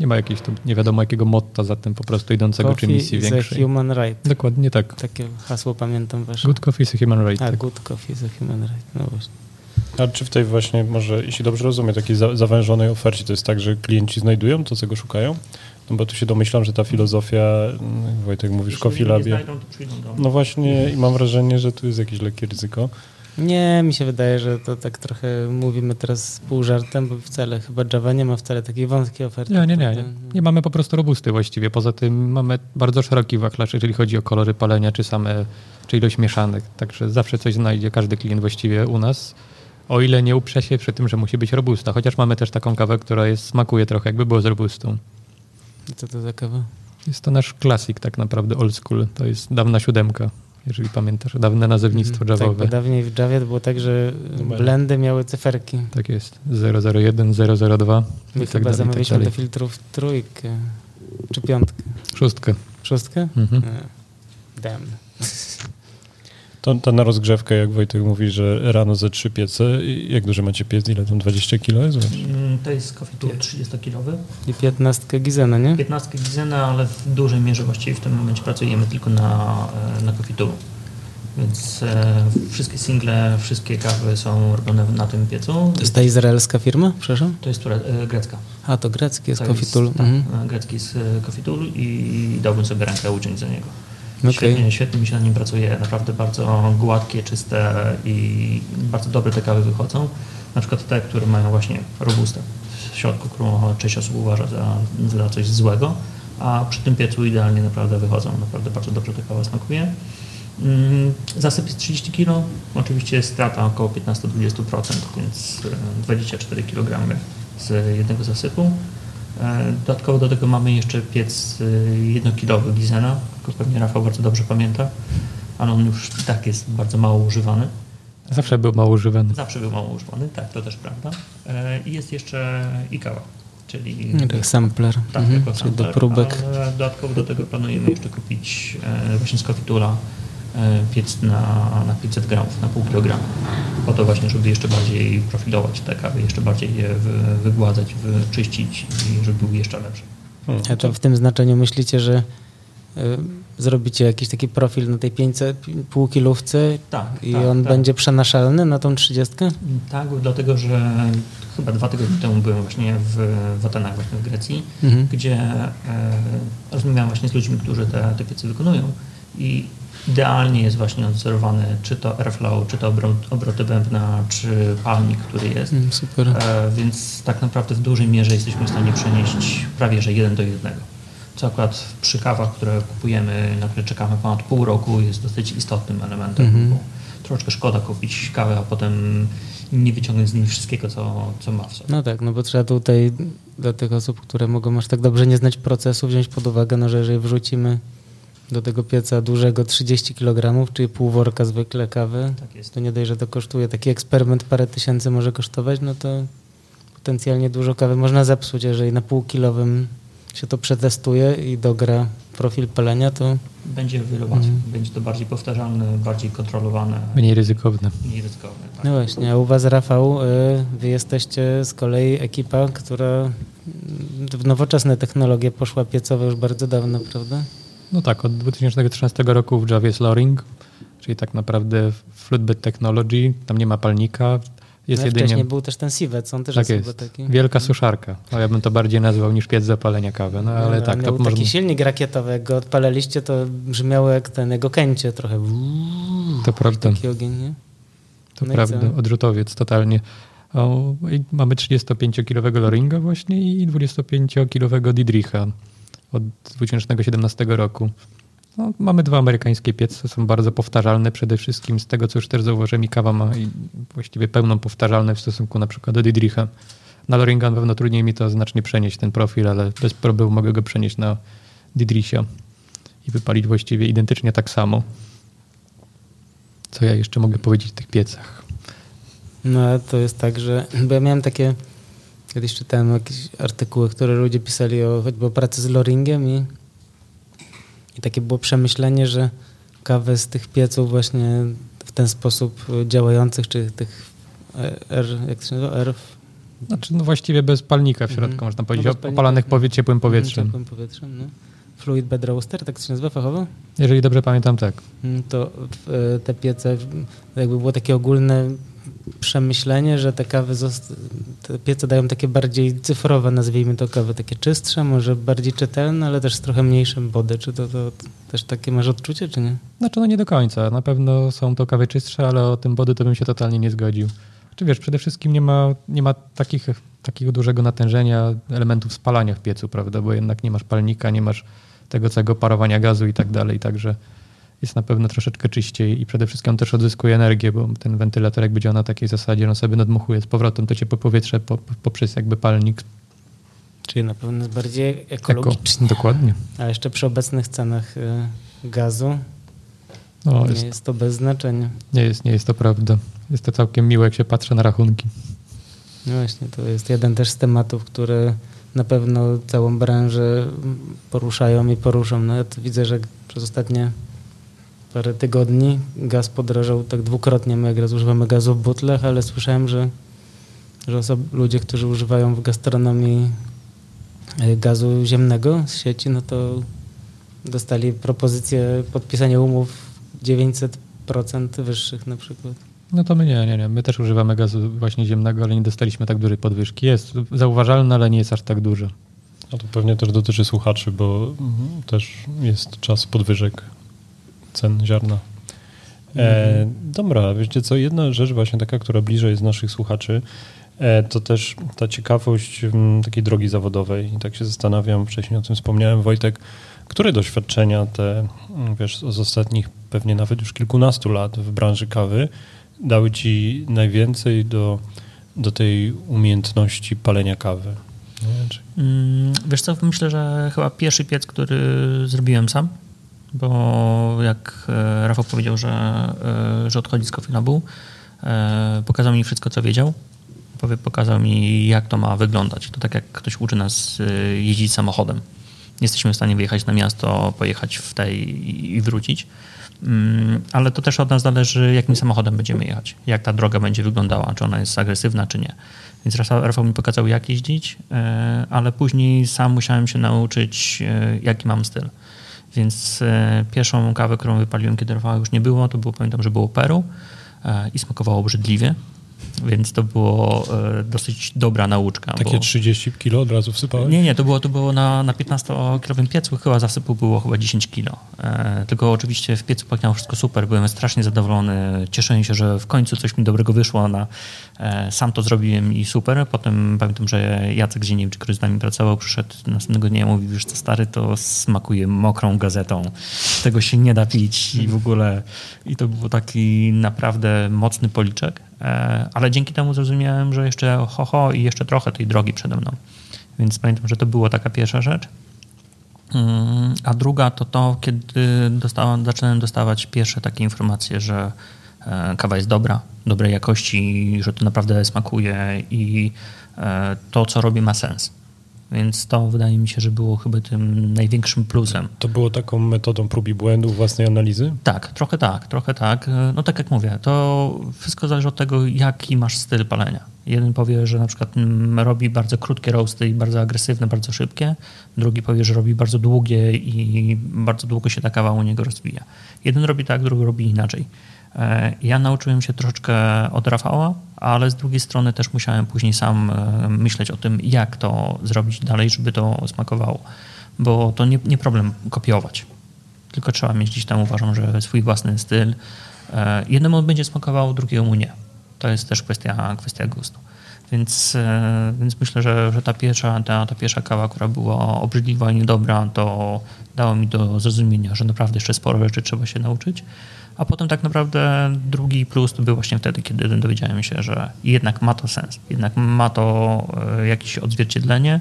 Nie ma jakiegoś nie wiadomo jakiego motta za tym po prostu idącego coffee czy misji is a większej. human right. Dokładnie tak. Takie hasło pamiętam wasze. Good coffee is a human right. A, tak. good coffee is a human right. No właśnie. A czy w tej właśnie, może, jeśli dobrze rozumiem, takiej za, zawężonej ofercie to jest tak, że klienci znajdują to, czego szukają? No bo tu się domyślam, że ta filozofia, mm, Wojtek mówisz, Jeśli Coffee nie Labie. znajdą, to przyjdą do mnie. No właśnie i mam wrażenie, że tu jest jakieś lekkie ryzyko. Nie, mi się wydaje, że to tak trochę mówimy teraz pół żartem, bo wcale chyba Java nie ma wcale takiej wątkiej oferty. Nie, nie, nie, nie. Nie mamy po prostu robusty właściwie. Poza tym mamy bardzo szeroki wachlarz, jeżeli chodzi o kolory palenia, czy same, czy ilość mieszanek. Także zawsze coś znajdzie każdy klient właściwie u nas. O ile nie uprze się przy tym, że musi być robusta. Chociaż mamy też taką kawę, która jest, smakuje trochę jakby było z robustą. Co to za kawa? Jest to nasz klasik tak naprawdę, old school. To jest dawna siódemka, jeżeli pamiętasz. Dawne nazewnictwo. Tak, javowe. bo dawniej w Javie było tak, że Numery. blendy miały cyferki. Tak jest. 001, 002 My i tak chyba dalej, i tak do filtrów trójkę czy piątkę. Szóstkę. Szóstkę? Mhm. Nie. Damn. To, to na rozgrzewkę, jak Wojtek mówi, że rano ze trzy piece, i jak duży macie piec? Ile tam 20 kilo jest? Mm, To jest Coffee Tour 30-kilowy. I piętnastkę Gizena, nie? 15 Gizena, ale w dużej mierze właściwie w tym momencie pracujemy tylko na, e, na Tour. Więc e, wszystkie single, wszystkie kawy są robione na tym piecu. To jest ta izraelska firma? Przepraszam? To jest e, grecka. A, to grecki jest To Coffee Tool. Tak, Mhm. e, grecki jest e, Tool i dałbym sobie rękę uciąć za niego. Okej. Świetnie, świetnie mi się na nim pracuje, naprawdę bardzo gładkie, czyste i bardzo dobre te kawy wychodzą. Na przykład te, które mają właśnie robustę w środku, którą część osób uważa za, za coś złego, a przy tym piecu idealnie naprawdę wychodzą. Naprawdę bardzo dobrze ta kawa smakuje. Mm, Zasyp jest 30 kg, oczywiście strata około 15-20%, więc e, 24 kg z jednego zasypu. E, Dodatkowo do tego mamy jeszcze piec e, jednokilowy Gizena, tylko pewnie Rafał bardzo dobrze pamięta, ale on już i tak jest bardzo mało używany. Zawsze był mało używany. Zawsze był mało używany, tak, to też prawda. E, I jest jeszcze Ikawa, czyli Tak, sampler. tak, Mhm. jako Czyli do sampler, próbek. Dodatkowo do tego planujemy jeszcze kupić e, właśnie z Coffee e, piec na, na 500 gramów, na pół kilograma. Po to właśnie, żeby jeszcze bardziej profilować te kawy, jeszcze bardziej je wy, wygładzać, wyczyścić i żeby były jeszcze lepsze. Hmm. A to w tym znaczeniu myślicie, że zrobicie jakiś taki profil na tej 500 półkilówce Tak, i tak, on tak. będzie przenaszalny na tą 30? Tak, dlatego że chyba dwa tygodnie temu byłem właśnie w, w Atenach, właśnie w Grecji, Mhm. gdzie e, rozmawiałem właśnie z ludźmi, którzy te, te piece wykonują i idealnie jest właśnie odzorowany czy to airflow, czy to obrot, obroty bębna, czy palnik, który jest. Mm, Super. E, więc tak naprawdę w dużej mierze jesteśmy w stanie przenieść prawie że jeden do jednego. Co akurat przy kawach, które kupujemy, na które czekamy ponad pół roku, jest dosyć istotnym elementem. Mhm. Bo troszeczkę szkoda kupić kawę, a potem nie wyciągnąć z niej wszystkiego, co, co ma w sobie. No tak, no bo trzeba tutaj dla tych osób, które mogą aż tak dobrze nie znać procesu, wziąć pod uwagę, no, że jeżeli wrzucimy do tego pieca dużego 30 kg, czyli pół worka zwykle kawy, Tak jest. to nie dość, że to kosztuje, taki eksperyment parę tysięcy może kosztować, no to potencjalnie dużo kawy można zepsuć, jeżeli na półkilowym się to przetestuje i dogra profil palenia, to Będzie wiele łatwiej. Mhm. Będzie to bardziej powtarzalne, bardziej kontrolowane, Mniej ryzykowne. mniej ryzykowne. Tak. no właśnie, a u was Rafał, y, wy jesteście z kolei ekipa, która mm, w nowoczesne technologie poszła piecowe już bardzo dawno, prawda? No tak, od 2013 roku w Java jest Loring, czyli tak naprawdę Fluidbed Technology, tam nie ma palnika, jest no, jedynie... Wcześniej był też ten Civet, on też Tak jest, jest, taki. wielka suszarka. No, ja bym to bardziej nazwał niż piec zapalenia kawy, no ale No, tak, to można... taki silnik rakietowy, jak go odpalaliście, to brzmiało jak ten jego kęcie trochę. To prawda. Taki ogień, nie? To No prawda, odrzutowiec totalnie. O, mamy 35-kilowego Loringa właśnie i 25-kilowego Didricha od 2017 roku. No, mamy dwa amerykańskie piece, są bardzo powtarzalne przede wszystkim z tego, co już też zauważyłem i kawa ma właściwie pełną powtarzalność w stosunku na przykład do Didricha. Na Loringa na pewno trudniej mi to znacznie przenieść ten profil, ale bez problemu mogę go przenieść na Didricha i wypalić właściwie identycznie tak samo. Co ja jeszcze mogę powiedzieć o tych piecach? No to jest tak, że bo ja miałem takie, kiedyś czytałem jakieś artykuły, które ludzie pisali o choćby o pracy z Loringiem i, i takie było przemyślenie, że kawę z tych pieców właśnie w ten sposób działających, czy tych R, jak to się nazywa, R, Znaczy no właściwie bez palnika w środku, Mhm. można powiedzieć, No no bez palnika. opalanych powie ciepłym powietrzem. Ciepłym powietrzem, no. Fluid bed roaster, tak to się nazywa fachowo? Jeżeli dobrze pamiętam, tak. Mm, To e, te piece, jakby było takie ogólne przemyślenie, że te kawy, te piece dają takie bardziej cyfrowe, nazwijmy to kawy, takie czystsze, może bardziej czytelne, ale też z trochę mniejszym body. Czy to, to też takie masz odczucie, czy nie? Znaczy no nie do końca. Na pewno są to kawy czystsze, ale o tym body to bym się totalnie nie zgodził. Czy wiesz, przede wszystkim nie ma, nie ma takich, takiego dużego natężenia elementów spalania w piecu, prawda? Bo jednak nie masz palnika, nie masz tego całego parowania gazu i tak dalej, także jest na pewno troszeczkę czyściej i przede wszystkim on też odzyskuje energię, bo ten wentylator jakby działa na takiej zasadzie, on sobie nadmuchuje z powrotem to ciepłe powietrze po, poprzez jakby palnik. Czyli na pewno jest bardziej Eko. ekologicznie. Dokładnie. A jeszcze przy obecnych cenach e, gazu No, nie jest, jest to bez znaczenia. nie, jest, nie jest to prawda. Jest to całkiem miłe, jak się patrzy na rachunki. No właśnie, to jest jeden też z tematów, które na pewno całą branżę poruszają i poruszą. Nawet widzę, że przez ostatnie parę tygodni gaz podrożał tak dwukrotnie. My jak raz używamy gazu w butlach, ale słyszałem, że, że osob- ludzie, którzy używają w gastronomii e, gazu ziemnego z sieci, no to dostali propozycję podpisania umów 900% wyższych na przykład. No to my nie, nie, nie. My też używamy gazu właśnie ziemnego, ale nie dostaliśmy tak dużej podwyżki. Jest zauważalne, ale nie jest aż tak duże. A to pewnie też dotyczy słuchaczy, bo mhm, też jest czas podwyżek cen ziarna. E, dobra, wiecie co, jedna rzecz właśnie taka, która bliżej jest naszych słuchaczy, e, to też ta ciekawość m, takiej drogi zawodowej. I tak się zastanawiam, wcześniej o tym wspomniałem, Wojtek, które doświadczenia te, m, wiesz, z ostatnich pewnie nawet już kilkunastu lat w branży kawy dały ci najwięcej do, do tej umiejętności palenia kawy? Czy Mm, Wiesz co, myślę, że chyba pierwszy piec, który zrobiłem sam, bo jak e, Rafał powiedział, że, e, że odchodzi z Coffee pokazał mi wszystko, co wiedział. Pokazał mi, jak to ma wyglądać. To tak jak ktoś uczy nas e, jeździć samochodem. Jesteśmy w stanie wyjechać na miasto, pojechać w tej i- wrócić. Mm, Ale to też od nas zależy, jakim samochodem będziemy jechać, jak ta droga będzie wyglądała, czy ona jest agresywna, czy nie. Więc Rafał, mi pokazał, jak jeździć, ale później sam musiałem się nauczyć, jaki mam styl. Więc e, pierwszą kawę, którą wypaliłem, kiedy Rafała już nie było, to było, pamiętam, że było Peru e, i smakowało obrzydliwie, więc to było e, dosyć dobra nauczka. takie bo... 30 kilo od razu wsypałeś? Nie, nie, to było, to było na, na 15-kilowym piecu, chyba zasypu było chyba 10 kilo. E, tylko oczywiście w piecu pachniało wszystko super, byłem strasznie zadowolony, cieszyłem się, że w końcu coś mi dobrego wyszło, na, e, sam to zrobiłem i super. Potem pamiętam, że Jacek Zieniewicz, który z nami pracował, przyszedł następnego dnia i mówił, wiesz co stary, to smakuje mokrą gazetą, tego się nie da pić i w ogóle i to był taki naprawdę mocny policzek, ale dzięki temu zrozumiałem, że jeszcze ho, ho i jeszcze trochę tej drogi przede mną. Więc pamiętam, że to była taka pierwsza rzecz. Mm, A druga to to, kiedy dostałem, zacząłem dostawać pierwsze takie informacje, że e, kawa jest dobra, dobrej jakości, że to naprawdę smakuje i e, to, co robię, ma sens. Więc to wydaje mi się, że było chyba tym największym plusem. To było taką metodą prób i błędów własnej analizy? Tak, trochę tak, trochę tak. No tak jak mówię, to wszystko zależy od tego, jaki masz styl palenia. Jeden powie, że na przykład mm, robi bardzo krótkie roasty i bardzo agresywne, bardzo szybkie. Drugi powie, że robi bardzo długie i bardzo długo się ta kawa u niego rozwija. Jeden robi tak, drugi robi inaczej. E, Ja nauczyłem się troszeczkę od Rafała, ale z drugiej strony też musiałem później sam e, myśleć o tym, jak to zrobić dalej, żeby to smakowało. Bo to nie, nie problem kopiować tylko trzeba mieć gdzieś tam, uważam, że swój własny styl. E, Jednemu będzie smakował, drugiemu nie. To jest też kwestia, kwestia gustu. Więc, więc myślę, że, że ta, pierwsza, ta, ta pierwsza kawa, która była obrzydliwa i niedobra, to dało mi do zrozumienia, że naprawdę jeszcze sporo rzeczy trzeba się nauczyć. A potem tak naprawdę drugi plus to był właśnie wtedy, kiedy dowiedziałem się, że jednak ma to sens, jednak ma to e, jakieś odzwierciedlenie.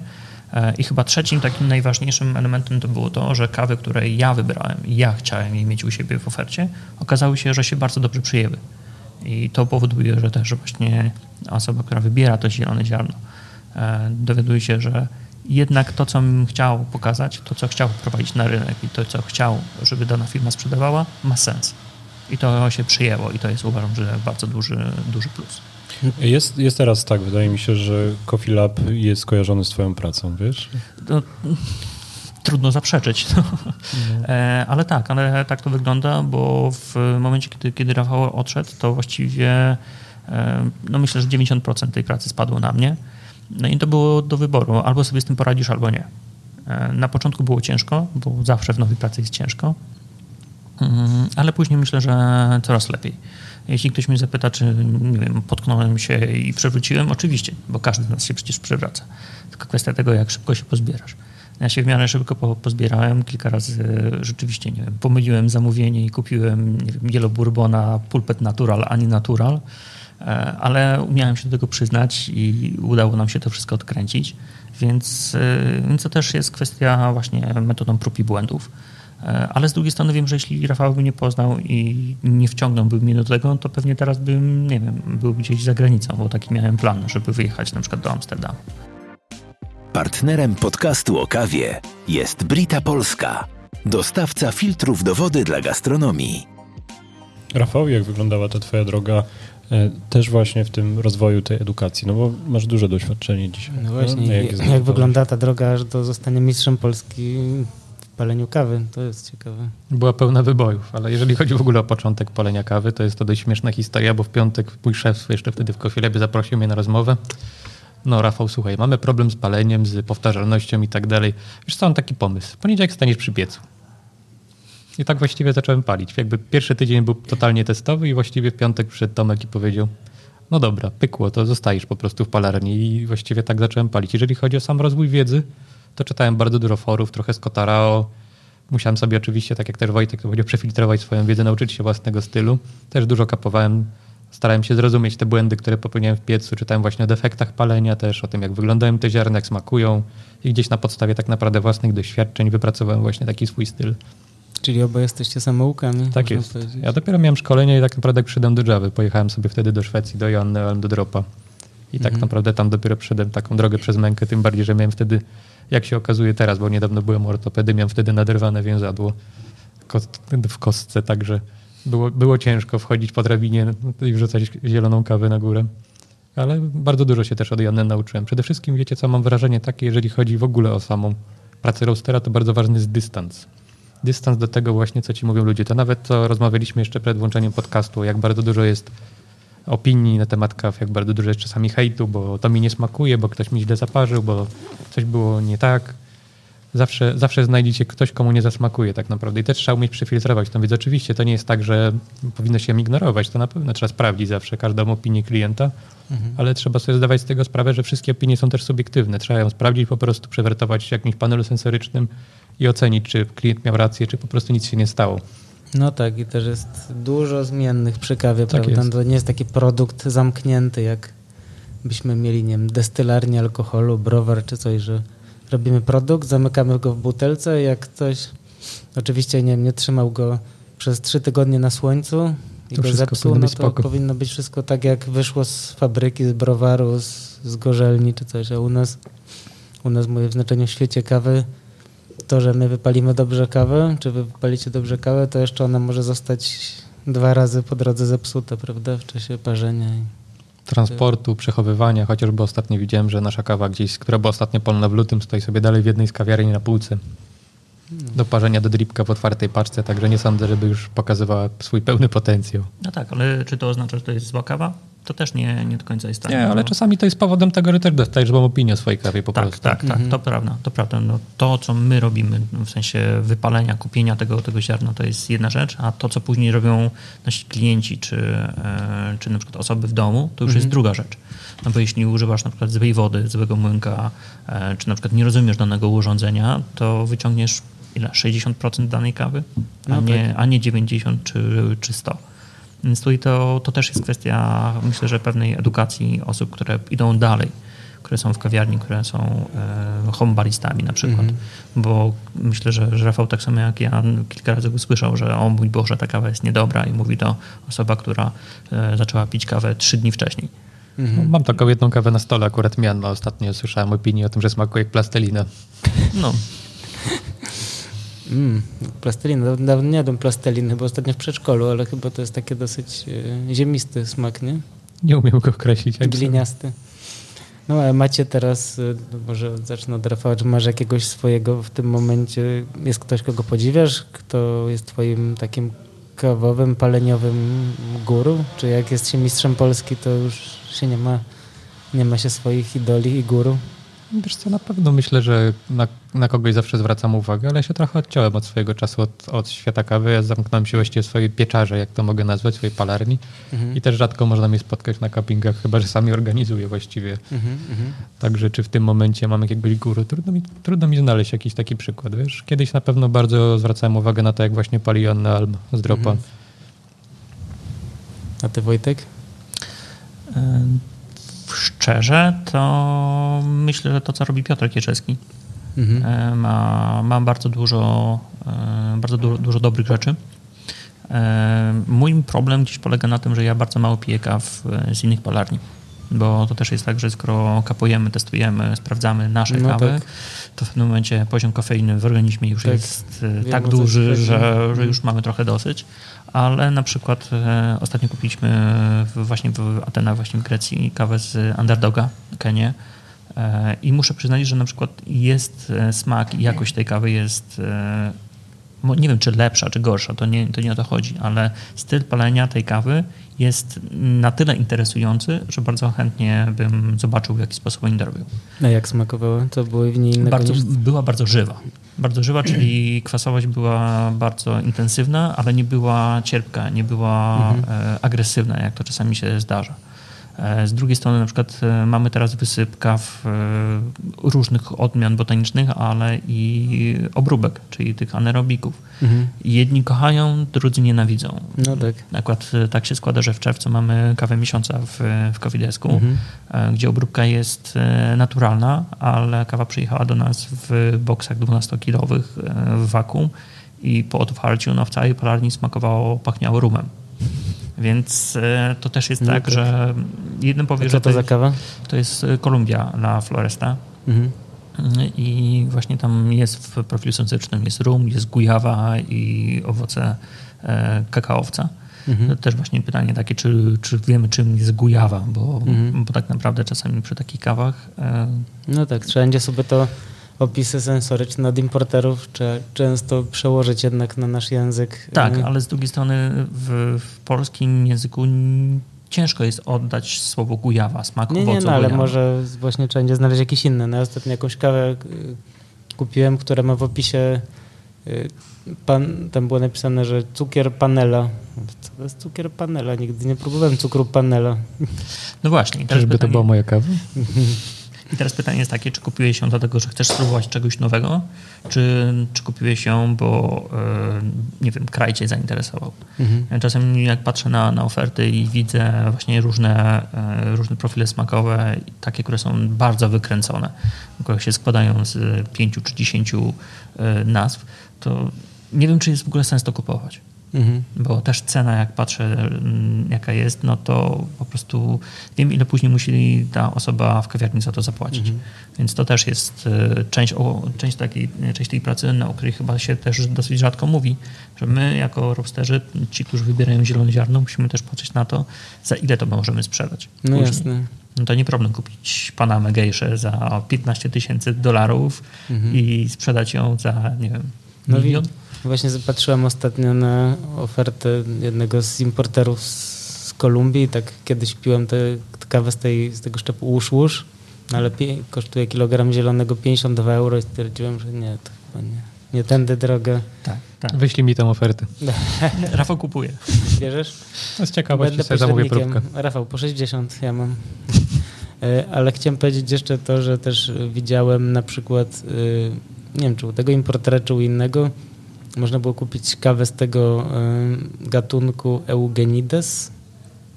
E, I chyba trzecim takim najważniejszym elementem to było to, że kawy, które ja wybrałem i ja chciałem je mieć u siebie w ofercie, okazały się, że się bardzo dobrze przyjęły. I to powoduje, że też właśnie osoba, która wybiera to zielone ziarno, e, dowiaduje się, że jednak to, co chciał pokazać, to, co chciał wprowadzić na rynek i to, co chciał, żeby dana firma sprzedawała, ma sens. I to się przyjęło i to jest uważam, że bardzo duży, duży plus. Jest, jest teraz tak, wydaje mi się, że Coffee Lab jest skojarzony z twoją pracą, wiesz? No, trudno zaprzeczyć. No. E, ale tak, ale tak to wygląda, bo w momencie, kiedy, kiedy Rafał odszedł, to właściwie e, no myślę, że 90% tej pracy spadło na mnie. No i to było do wyboru. Albo sobie z tym poradzisz, albo nie. E, na początku było ciężko, bo zawsze w nowej pracy jest ciężko, ale później myślę, że coraz lepiej. Jeśli ktoś mnie zapyta, czy nie wiem, potknąłem się i przewróciłem, oczywiście, bo każdy z nas się przecież przewraca. Tylko kwestia tego, jak szybko się pozbierasz. Ja się w miarę szybko pozbierałem. Kilka razy rzeczywiście, nie wiem, pomyliłem zamówienie i kupiłem, nie wiem, Bourbona Pulpet Natural, ani Natural, e, ale umiałem się do tego przyznać i udało nam się to wszystko odkręcić. Więc, e, więc to też jest kwestia właśnie metodą prób i błędów. E, ale z drugiej strony wiem, że jeśli Rafał by nie poznał i nie wciągnąłby mnie do tego, to pewnie teraz bym, nie wiem, był gdzieś za granicą, bo taki miałem plan, żeby wyjechać na przykład do Amsterdamu. Partnerem podcastu o kawie jest Brita Polska, dostawca filtrów do wody dla gastronomii. Rafał, jak wyglądała ta twoja droga e, też właśnie w tym rozwoju tej edukacji? No bo masz duże doświadczenie dzisiaj. No właśnie, no, jak, jak wygląda ta droga aż do zostania mistrzem Polski paleniu kawy? To jest ciekawe. Była pełna wybojów, ale jeżeli chodzi w ogóle o początek palenia kawy, to jest to dość śmieszna historia, bo w piątek mój szef jeszcze wtedy w Kofilebie zaprosił mnie na rozmowę no Rafał, słuchaj, mamy problem z paleniem, z powtarzalnością i tak dalej. Wiesz co, mam taki pomysł. Poniedziałek staniesz przy piecu. I tak właściwie zacząłem palić. Jakby pierwszy tydzień był totalnie testowy i właściwie w piątek przyszedł Tomek i powiedział no dobra, pykło, to zostajesz po prostu w palarni i właściwie tak zacząłem palić. Jeżeli chodzi o sam rozwój wiedzy, to czytałem bardzo dużo forów, trochę z Kotarao. Musiałem sobie oczywiście, tak jak też Wojtek to powiedział, przefiltrować swoją wiedzę, nauczyć się własnego stylu. Też dużo kapowałem starałem się zrozumieć te błędy, które popełniałem w piecu. Czytałem właśnie o defektach palenia też, o tym, jak wyglądają te ziarna, jak smakują i gdzieś na podstawie tak naprawdę własnych doświadczeń wypracowałem właśnie taki swój styl. Czyli oboje jesteście samoukami. Tak jest. Ja dopiero miałem szkolenie i tak naprawdę jak przyszedłem do Java. Pojechałem sobie wtedy do Szwecji, do Joanny do Dropa. I tak mhm. naprawdę tam dopiero przyszedłem taką drogę przez mękę, tym bardziej, że miałem wtedy, jak się okazuje teraz, bo niedawno byłem ortopedy, miałem wtedy naderwane więzadło w kostce, także było, było ciężko wchodzić po drabinie i wrzucać zieloną kawę na górę. Ale bardzo dużo się też od Janny nauczyłem. Przede wszystkim, wiecie co, mam wrażenie takie, jeżeli chodzi w ogóle o samą pracę roastera, to bardzo ważny jest dystans. Dystans do tego właśnie, co ci mówią ludzie. To nawet co rozmawialiśmy jeszcze przed włączeniem podcastu, jak bardzo dużo jest opinii na temat kaw, jak bardzo dużo jest czasami hejtu, bo to mi nie smakuje, bo ktoś mi źle zaparzył, bo coś było nie tak zawsze, zawsze znajdziecie ktoś, komu nie zasmakuje tak naprawdę. I też trzeba umieć przefiltrować tą wiedzę. Oczywiście to nie jest tak, że powinno się ją ignorować, to na pewno trzeba sprawdzić zawsze każdą opinię klienta, mhm. ale trzeba sobie zdawać z tego sprawę, że wszystkie opinie są też subiektywne. Trzeba ją sprawdzić, po prostu przewertować w jakimś panelu sensorycznym i ocenić, czy klient miał rację, czy po prostu nic się nie stało. No tak, i też jest dużo zmiennych przy kawie, tak prawda? Jest. To nie jest taki produkt zamknięty, jak byśmy mieli, nie wiem, destylarnię alkoholu, browar czy coś, że robimy produkt, zamykamy go w butelce. Jak ktoś oczywiście nie, nie trzymał go przez trzy tygodnie na słońcu i to go zepsuł, no to spoko. powinno być wszystko tak, jak wyszło z fabryki, z browaru, z, z gorzelni czy coś. A u nas, u nas mówię w znaczeniu w świecie kawy, to, że my wypalimy dobrze kawę, czy wy wypalicie dobrze kawę, to jeszcze ona może zostać dwa razy po drodze zepsuta, prawda, w czasie parzenia transportu, przechowywania, chociażby ostatnio widziałem, że nasza kawa gdzieś, która była ostatnio polna w lutym, stoi sobie dalej w jednej z kawiarni na półce. Do parzenia do dripka w otwartej paczce, także nie sądzę, żeby już pokazywała swój pełny potencjał. No tak, ale czy to oznacza, że to jest zła kawa? To też nie, nie do końca jest tak. Nie, ale no. czasami to jest powodem tego, że też dostajesz złą opinię o swojej kawie po tak, prostu. Tak, tak, mhm. to prawda. To prawda. No, to, co my robimy, w sensie wypalenia, kupienia tego, tego ziarna, to jest jedna rzecz, a to, co później robią nasi klienci, czy, e, czy na przykład osoby w domu, to już mhm. jest druga rzecz. No bo jeśli używasz na przykład złej wody, złego młynka, e, czy na przykład nie rozumiesz danego urządzenia, to wyciągniesz ile? 60% danej kawy, a, no nie, tak. a nie 90 czy, czy 100. Więc tutaj to, to też jest kwestia, myślę, że pewnej edukacji osób, które idą dalej, które są w kawiarni, które są e, home baristami na przykład. Mm -hmm. Bo myślę, że, że Rafał tak samo jak ja kilka razy usłyszał, że o mój Boże, ta kawa jest niedobra i mówi to osoba, która e, zaczęła pić kawę trzy dni wcześniej. Mm -hmm. Mam taką jedną kawę na stole akurat mianno. Ostatnio słyszałem opinię o tym, że smakuje jak plastelina. No. Mm, plastelina. Dawno nie jadłem plasteliny, bo ostatnio w przedszkolu, ale chyba to jest takie dosyć e, ziemisty smak, nie? Nie umiem go określić. Gliniasty. No ale macie teraz, y, no może zacznę od Rafała, czy masz jakiegoś swojego w tym momencie, jest ktoś, kogo podziwiasz, kto jest twoim takim kawowym, paleniowym guru? Czy jak jest się mistrzem Polski, to już się nie ma, nie ma się swoich idoli i guru? Wiesz co, na pewno myślę, że na, na kogoś zawsze zwracam uwagę, ale ja się trochę odciąłem od swojego czasu, od, od świata kawy. Ja zamknąłem się właściwie w swojej pieczarze, jak to mogę nazwać, swojej palarni. Mhm. I też rzadko można mnie spotkać na cuppingach, chyba że sami organizuję właściwie. Mhm, mhm. Także czy w tym momencie mam jakiegoś guru? Trudno mi, trudno mi znaleźć jakiś taki przykład, wiesz? Kiedyś na pewno bardzo zwracałem uwagę na to, jak właśnie pali Joanna Alm z dropa. Mhm. A ty Wojtek? Szczerze, to myślę, że to, co robi Piotr Kieczewski, Mhm. e, ma, ma bardzo dużo, e, bardzo du, dużo dobrych rzeczy. E, Mój problem gdzieś polega na tym, że ja bardzo mało piję kaw z innych palarni. Bo to też jest tak, że skoro kapujemy, testujemy, sprawdzamy nasze No kawy, tak. to w pewnym momencie poziom kofeiny w organizmie już Tak. jest e, Wiem, tak duży, że, że Mhm. już mamy trochę dosyć. Ale na przykład e, ostatnio kupiliśmy w, właśnie w Atenach, właśnie w Grecji kawę z Underdoga, Kenię. E, I muszę przyznać, że na przykład jest e, smak i jakość tej kawy jest, e, nie wiem czy lepsza, czy gorsza, to nie, to nie o to chodzi, ale styl palenia tej kawy jest na tyle interesujący, że bardzo chętnie bym zobaczył, w jaki sposób oni to robią. A jak smakowało? To były w niej innego Bardzo, była bardzo żywa. Bardzo żywa, czyli kwasowość była bardzo intensywna, ale nie była cierpka, nie była Mhm. e, agresywna, jak to czasami się zdarza. E, Z drugiej strony na przykład e, mamy teraz wysyp kaw e, różnych odmian botanicznych, ale i obróbek, czyli tych anaerobików. Mhm. Jedni kochają, drudzy nienawidzą. No tak. Akurat tak się składa, że w czerwcu mamy kawę miesiąca w, w Kofidesku, Mhm. gdzie obróbka jest naturalna, ale kawa przyjechała do nas w boksach 12-kilowych e, w wakum i po otwarciu no, w całej palarni smakowało, pachniało rumem. Więc e, to też jest No tak, tak. że jeden powie, A że co to za jest, kawa? to jest e, Columbia La Floresta Mhm. i właśnie tam jest w profilu sensycznym jest rum, jest gujawa i owoce e, kakaowca. Mhm. To Też właśnie pytanie takie, czy, czy wiemy czym jest gujawa, bo, Mhm. bo tak naprawdę czasami przy takich kawach No tak, trzeba będzie sobie to opisy sensoryczne od importerów trzeba często przełożyć jednak na nasz język. tak, Y, ale z drugiej strony w, w polskim języku ciężko jest oddać słowo gujawa, smak Nie, nie, owocu no ale gujawa. może właśnie trzeba będzie znaleźć jakiś inny. No, ja ostatnio jakąś kawę y, kupiłem, która ma w opisie y, pan, tam było napisane, że cukier panela. Co to jest cukier panela? Nigdy nie próbowałem cukru panela. No właśnie. Czyżby to pytanie, była moja kawa? I teraz pytanie jest takie, czy kupiłeś ją dlatego, że chcesz spróbować czegoś nowego, czy, czy kupiłeś ją, bo e, nie wiem, kraj cię zainteresował. Mhm. Czasem jak patrzę na, na oferty i widzę właśnie różne, e, różne profile smakowe, takie, które są bardzo wykręcone, które się składają z pięciu czy dziesięciu e, nazw, to nie wiem, czy jest w ogóle sens to kupować. Mhm. Bo też cena, jak patrzę, mm, jaka jest, no to po prostu wiem, ile później musieli ta osoba w kawiarni za to zapłacić. Mhm. Więc to też jest e, część, o, część, takiej, część tej pracy, o której chyba się też dosyć rzadko mówi, że my jako rosterzy, ci, którzy wybierają zielone ziarno, musimy też patrzeć na to, za ile to możemy sprzedać. No później. jasne. No to nie problem kupić Panamę gejszę za 15 tysięcy dolarów Mhm. i sprzedać ją za, nie wiem, No milion. Właśnie zapatrzyłem ostatnio na ofertę jednego z importerów z Kolumbii. Tak kiedyś piłem tę kawę z, tej, z tego szczepu łusz łusz, no ale pie, kosztuje kilogram zielonego 52 euro i stwierdziłem, że nie, to chyba nie. Nie tędy drogę. Tak, tak. Wyślij mi tę ofertę. Rafał kupuje. Bierzesz? No z ciekawości Będę sobie zamówię próbkę. Rafał, po 60 ja mam. E, Ale chciałem powiedzieć jeszcze to, że też widziałem na przykład, y, nie wiem czy u tego importera, czy u innego, można było kupić kawę z tego y, gatunku Eugenides.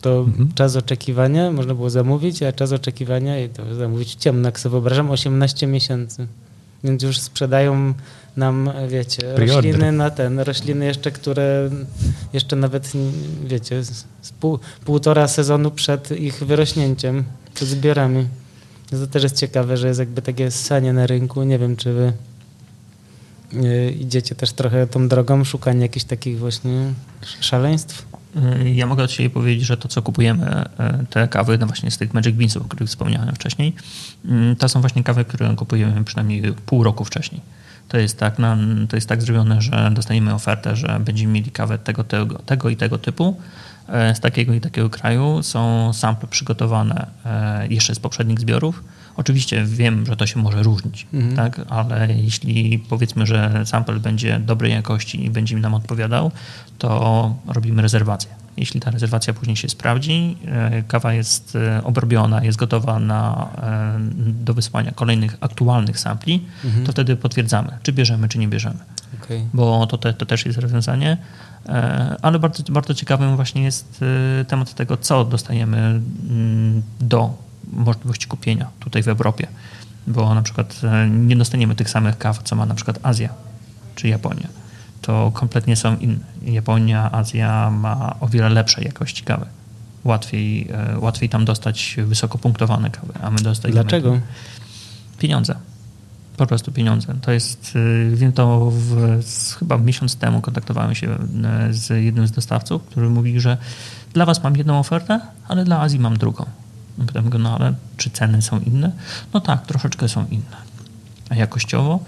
To Mhm. czas oczekiwania można było zamówić, a czas oczekiwania i to zamówić ciemno, jak sobie wyobrażam, 18 miesięcy. Więc już sprzedają nam, wiecie, rośliny na ten, rośliny jeszcze, które jeszcze nawet, wiecie, z pół, półtora sezonu przed ich wyrośnięciem, przed zbiorami. To też jest ciekawe, że jest jakby takie ssanie na rynku. Nie wiem, czy wy idziecie też trochę tą drogą szukania jakichś takich właśnie szaleństw? Y, ja mogę od siebie powiedzieć, że to, co kupujemy, y, te kawy no właśnie z tych Magic Beansów, o których wspomniałem wcześniej, y, to są właśnie kawy, które kupujemy przynajmniej pół roku wcześniej. To jest tak, na, to jest tak zrobione, że dostaniemy ofertę, że będziemy mieli kawę tego, tego, tego i tego typu, z takiego i takiego kraju. Są sample przygotowane jeszcze z poprzednich zbiorów. Oczywiście wiem, że to się może różnić, mhm. tak? ale jeśli powiedzmy, że sample będzie dobrej jakości i będzie mi nam odpowiadał, to robimy rezerwację. Jeśli ta rezerwacja później się sprawdzi, e, kawa jest e, obrobiona, jest gotowa na, e, do wysłania kolejnych aktualnych sampli, mhm. to wtedy potwierdzamy, czy bierzemy, czy nie bierzemy. Okay. Bo to, te, to też jest rozwiązanie. Ale bardzo, bardzo ciekawym właśnie jest temat tego, co dostajemy mm, do możliwości kupienia tutaj w Europie. Bo na przykład nie dostaniemy tych samych kaw, co ma na przykład Azja czy Japonia to kompletnie są inne. Japonia, Azja ma o wiele lepsze jakości kawy. Łatwiej, e, łatwiej tam dostać wysoko punktowane kawy, a my dostajemy... Dlaczego? Pieniądze. Po prostu pieniądze. To jest, e, wiem to w, chyba miesiąc temu kontaktowałem się e, z jednym z dostawców, który mówi, że dla was mam jedną ofertę, ale dla Azji mam drugą. Pytam go, no ale czy ceny są inne? No tak, troszeczkę są inne. A jakościowo?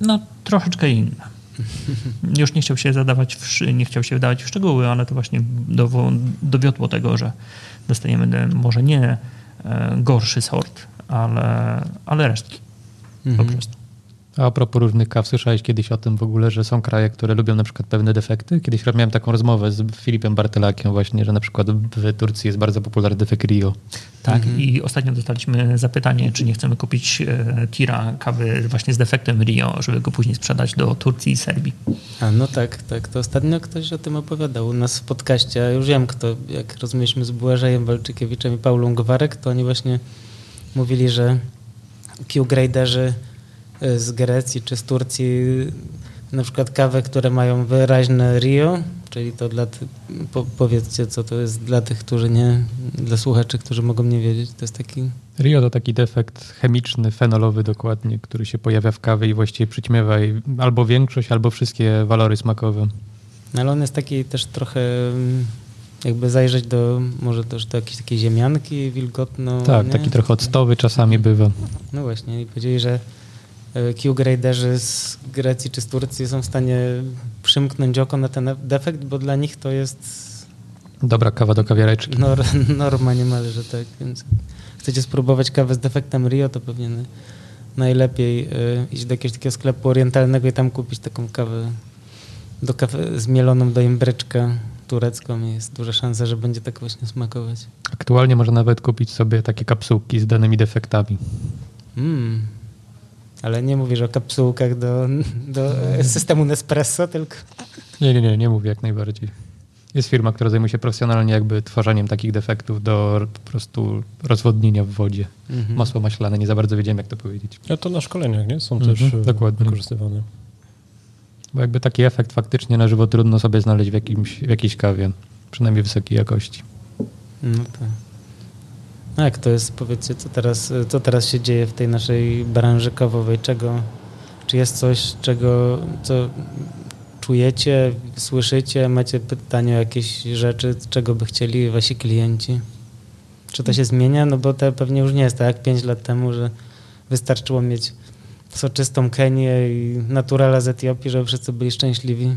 No troszeczkę inne. Już nie chciał się zadawać, w, nie chciał się wdawać w szczegóły, ale to właśnie dowiodło tego, że dostajemy może nie e, gorszy sort, ale, ale resztki mhm. po prostu. A propos różnych kaw, słyszałeś kiedyś o tym w ogóle, że są kraje, które lubią na przykład pewne defekty? Kiedyś miałem taką rozmowę z Filipem Bartelakiem właśnie, że na przykład w Turcji jest bardzo popularny defekt Rio. Tak mhm. i ostatnio dostaliśmy zapytanie, czy nie chcemy kupić e, tira kawy właśnie z defektem Rio, żeby go później sprzedać do Turcji i Serbii. A no tak, tak. To ostatnio ktoś o tym opowiadał u nas w podcaście. Ja już wiem kto, jak rozumieliśmy z Błażejem Walczykiewiczem i Paulą Gwarek, to oni właśnie mówili, że Q-graderzy z Grecji czy z Turcji na przykład kawę, które mają wyraźne Rio, czyli to dla, po, powiedzcie, co to jest dla tych, którzy nie, dla słuchaczy, którzy mogą nie wiedzieć. To jest taki... Rio to taki defekt chemiczny, fenolowy dokładnie, który się pojawia w kawie i właściwie przyćmiewa albo większość, albo wszystkie walory smakowe. No, ale on jest taki też trochę jakby zajrzeć do, może też do jakiejś takiej ziemianki wilgotno. Tak, nie? taki trochę octowy czasami bywa. No właśnie i powiedzieli, że Q-graderzy z Grecji czy z Turcji są w stanie przymknąć oko na ten defekt, bo dla nich to jest... Dobra kawa do kawiareczki. Nor, norma niemalże, tak. Więc chcecie spróbować kawę z defektem Rio, to pewnie najlepiej y, iść do jakiegoś takiego sklepu orientalnego i tam kupić taką kawę do kawy zmieloną do imbryczka turecką jest duża szansa, że będzie tak właśnie smakować. Aktualnie można nawet kupić sobie takie kapsułki z danymi defektami. Mm, ale nie mówisz o kapsułkach do, do systemu Nespresso, tylko... Nie, nie, nie, nie mówię jak najbardziej. Jest firma, która zajmuje się profesjonalnie jakby tworzeniem takich defektów do po prostu rozwodnienia w wodzie. Mhm. Masło maślane, nie za bardzo wiedziałem jak to powiedzieć. A to na szkoleniach, nie? Są mhm, też dokładnie. wykorzystywane. Bo jakby taki efekt faktycznie na żywo trudno sobie znaleźć w, jakimś, w jakiejś kawie, przynajmniej wysokiej jakości. No tak. Jak to jest, powiedzcie, co teraz, co teraz się dzieje w tej naszej branży kawowej? Czego, czy jest coś, czego, co czujecie, słyszycie, macie pytania o jakieś rzeczy, czego by chcieli wasi klienci? Czy to się zmienia? No bo to pewnie już nie jest tak jak 5 lat temu, że wystarczyło mieć soczystą Kenię i naturala z Etiopii, żeby wszyscy byli szczęśliwi.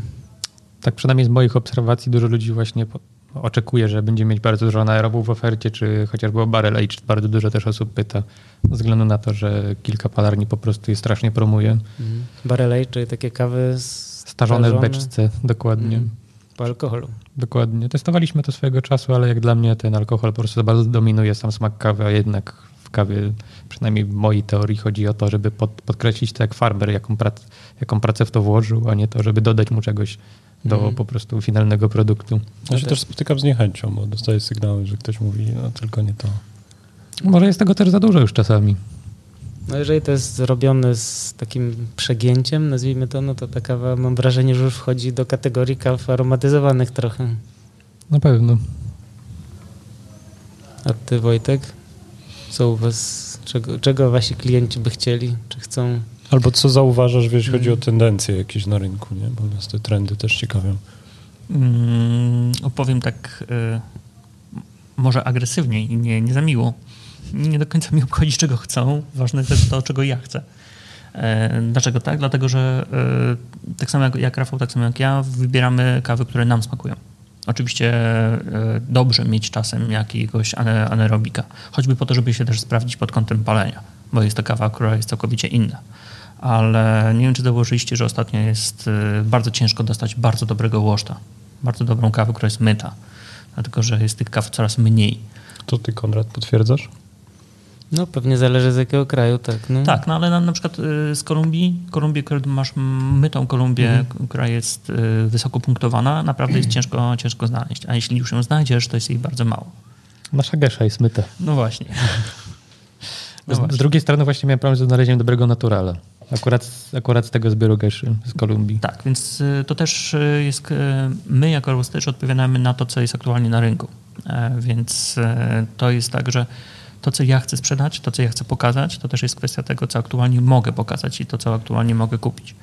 Tak przynajmniej z moich obserwacji dużo ludzi właśnie oczekuje, że będzie mieć bardzo dużo anaerobów w ofercie, czy chociażby o barrel. Bardzo dużo też osób pyta, ze względu na to, że kilka palarni po prostu je strasznie promuje. Mhm. Barrel czyli takie kawy starzone, w beczce, dokładnie. Mhm. Po alkoholu. Dokładnie. Testowaliśmy to swojego czasu, ale jak dla mnie ten alkohol po prostu bardzo dominuje sam smak kawy, a jednak w kawie, przynajmniej w mojej teorii, chodzi o to, żeby pod, podkreślić to jak farmer, jaką, prac, jaką pracę w to włożył, a nie to, żeby dodać mu czegoś do mhm. po prostu finalnego produktu. Ja się też spotykam z niechęcią, bo dostaję sygnały, że ktoś mówi, no tylko nie to. Może jest tego też za dużo już czasami. No jeżeli to jest zrobione z takim przegięciem, nazwijmy to, no to ta kawa mam wrażenie, że już wchodzi do kategorii kaw aromatyzowanych trochę. Na pewno. A ty Wojtek? Co u was, czego, czego wasi klienci by chcieli, czy chcą? Albo co zauważasz, jeśli chodzi o tendencje jakieś na rynku, nie? Bo nas te trendy też ciekawią. Mm, opowiem tak y, może agresywnie i nie, nie za miło. Nie do końca mi obchodzi, czego chcą. Ważne jest to, czego ja chcę. E, dlaczego tak? Dlatego, że e, tak samo jak, jak Rafał, tak samo jak ja, wybieramy kawy, które nam smakują. Oczywiście e, dobrze mieć czasem jakiegoś anaerobika, choćby po to, żeby się też sprawdzić pod kątem palenia, bo jest to kawa, która jest całkowicie inna. Ale nie wiem, czy zauważyliście, że ostatnio jest bardzo ciężko dostać bardzo dobrego łoszta, bardzo dobrą kawę, która jest myta, dlatego że jest tych kaw coraz mniej. To ty, Konrad, potwierdzasz? No pewnie zależy z jakiego kraju, tak. No. Tak, no ale na, na przykład y, z Kolumbii, Kolumbii, którą masz mytą Kolumbię, mhm. która jest y, wysoko punktowana, naprawdę jest ciężko, ciężko znaleźć. A jeśli już ją znajdziesz, to jest jej bardzo mało. Nasza gesza jest myta. No właśnie. No z, właśnie. z, drugiej strony właśnie miałem problem ze znalezieniem dobrego naturala. Akurat, akurat z tego zbioru geszy z Kolumbii. Tak, więc y, to też jest, my jako roasterzy odpowiadamy na to, co jest aktualnie na rynku. E, więc to jest tak, że to, co ja chcę sprzedać, to, co ja chcę pokazać, to też jest kwestia tego, co aktualnie mogę pokazać i to, co aktualnie mogę kupić.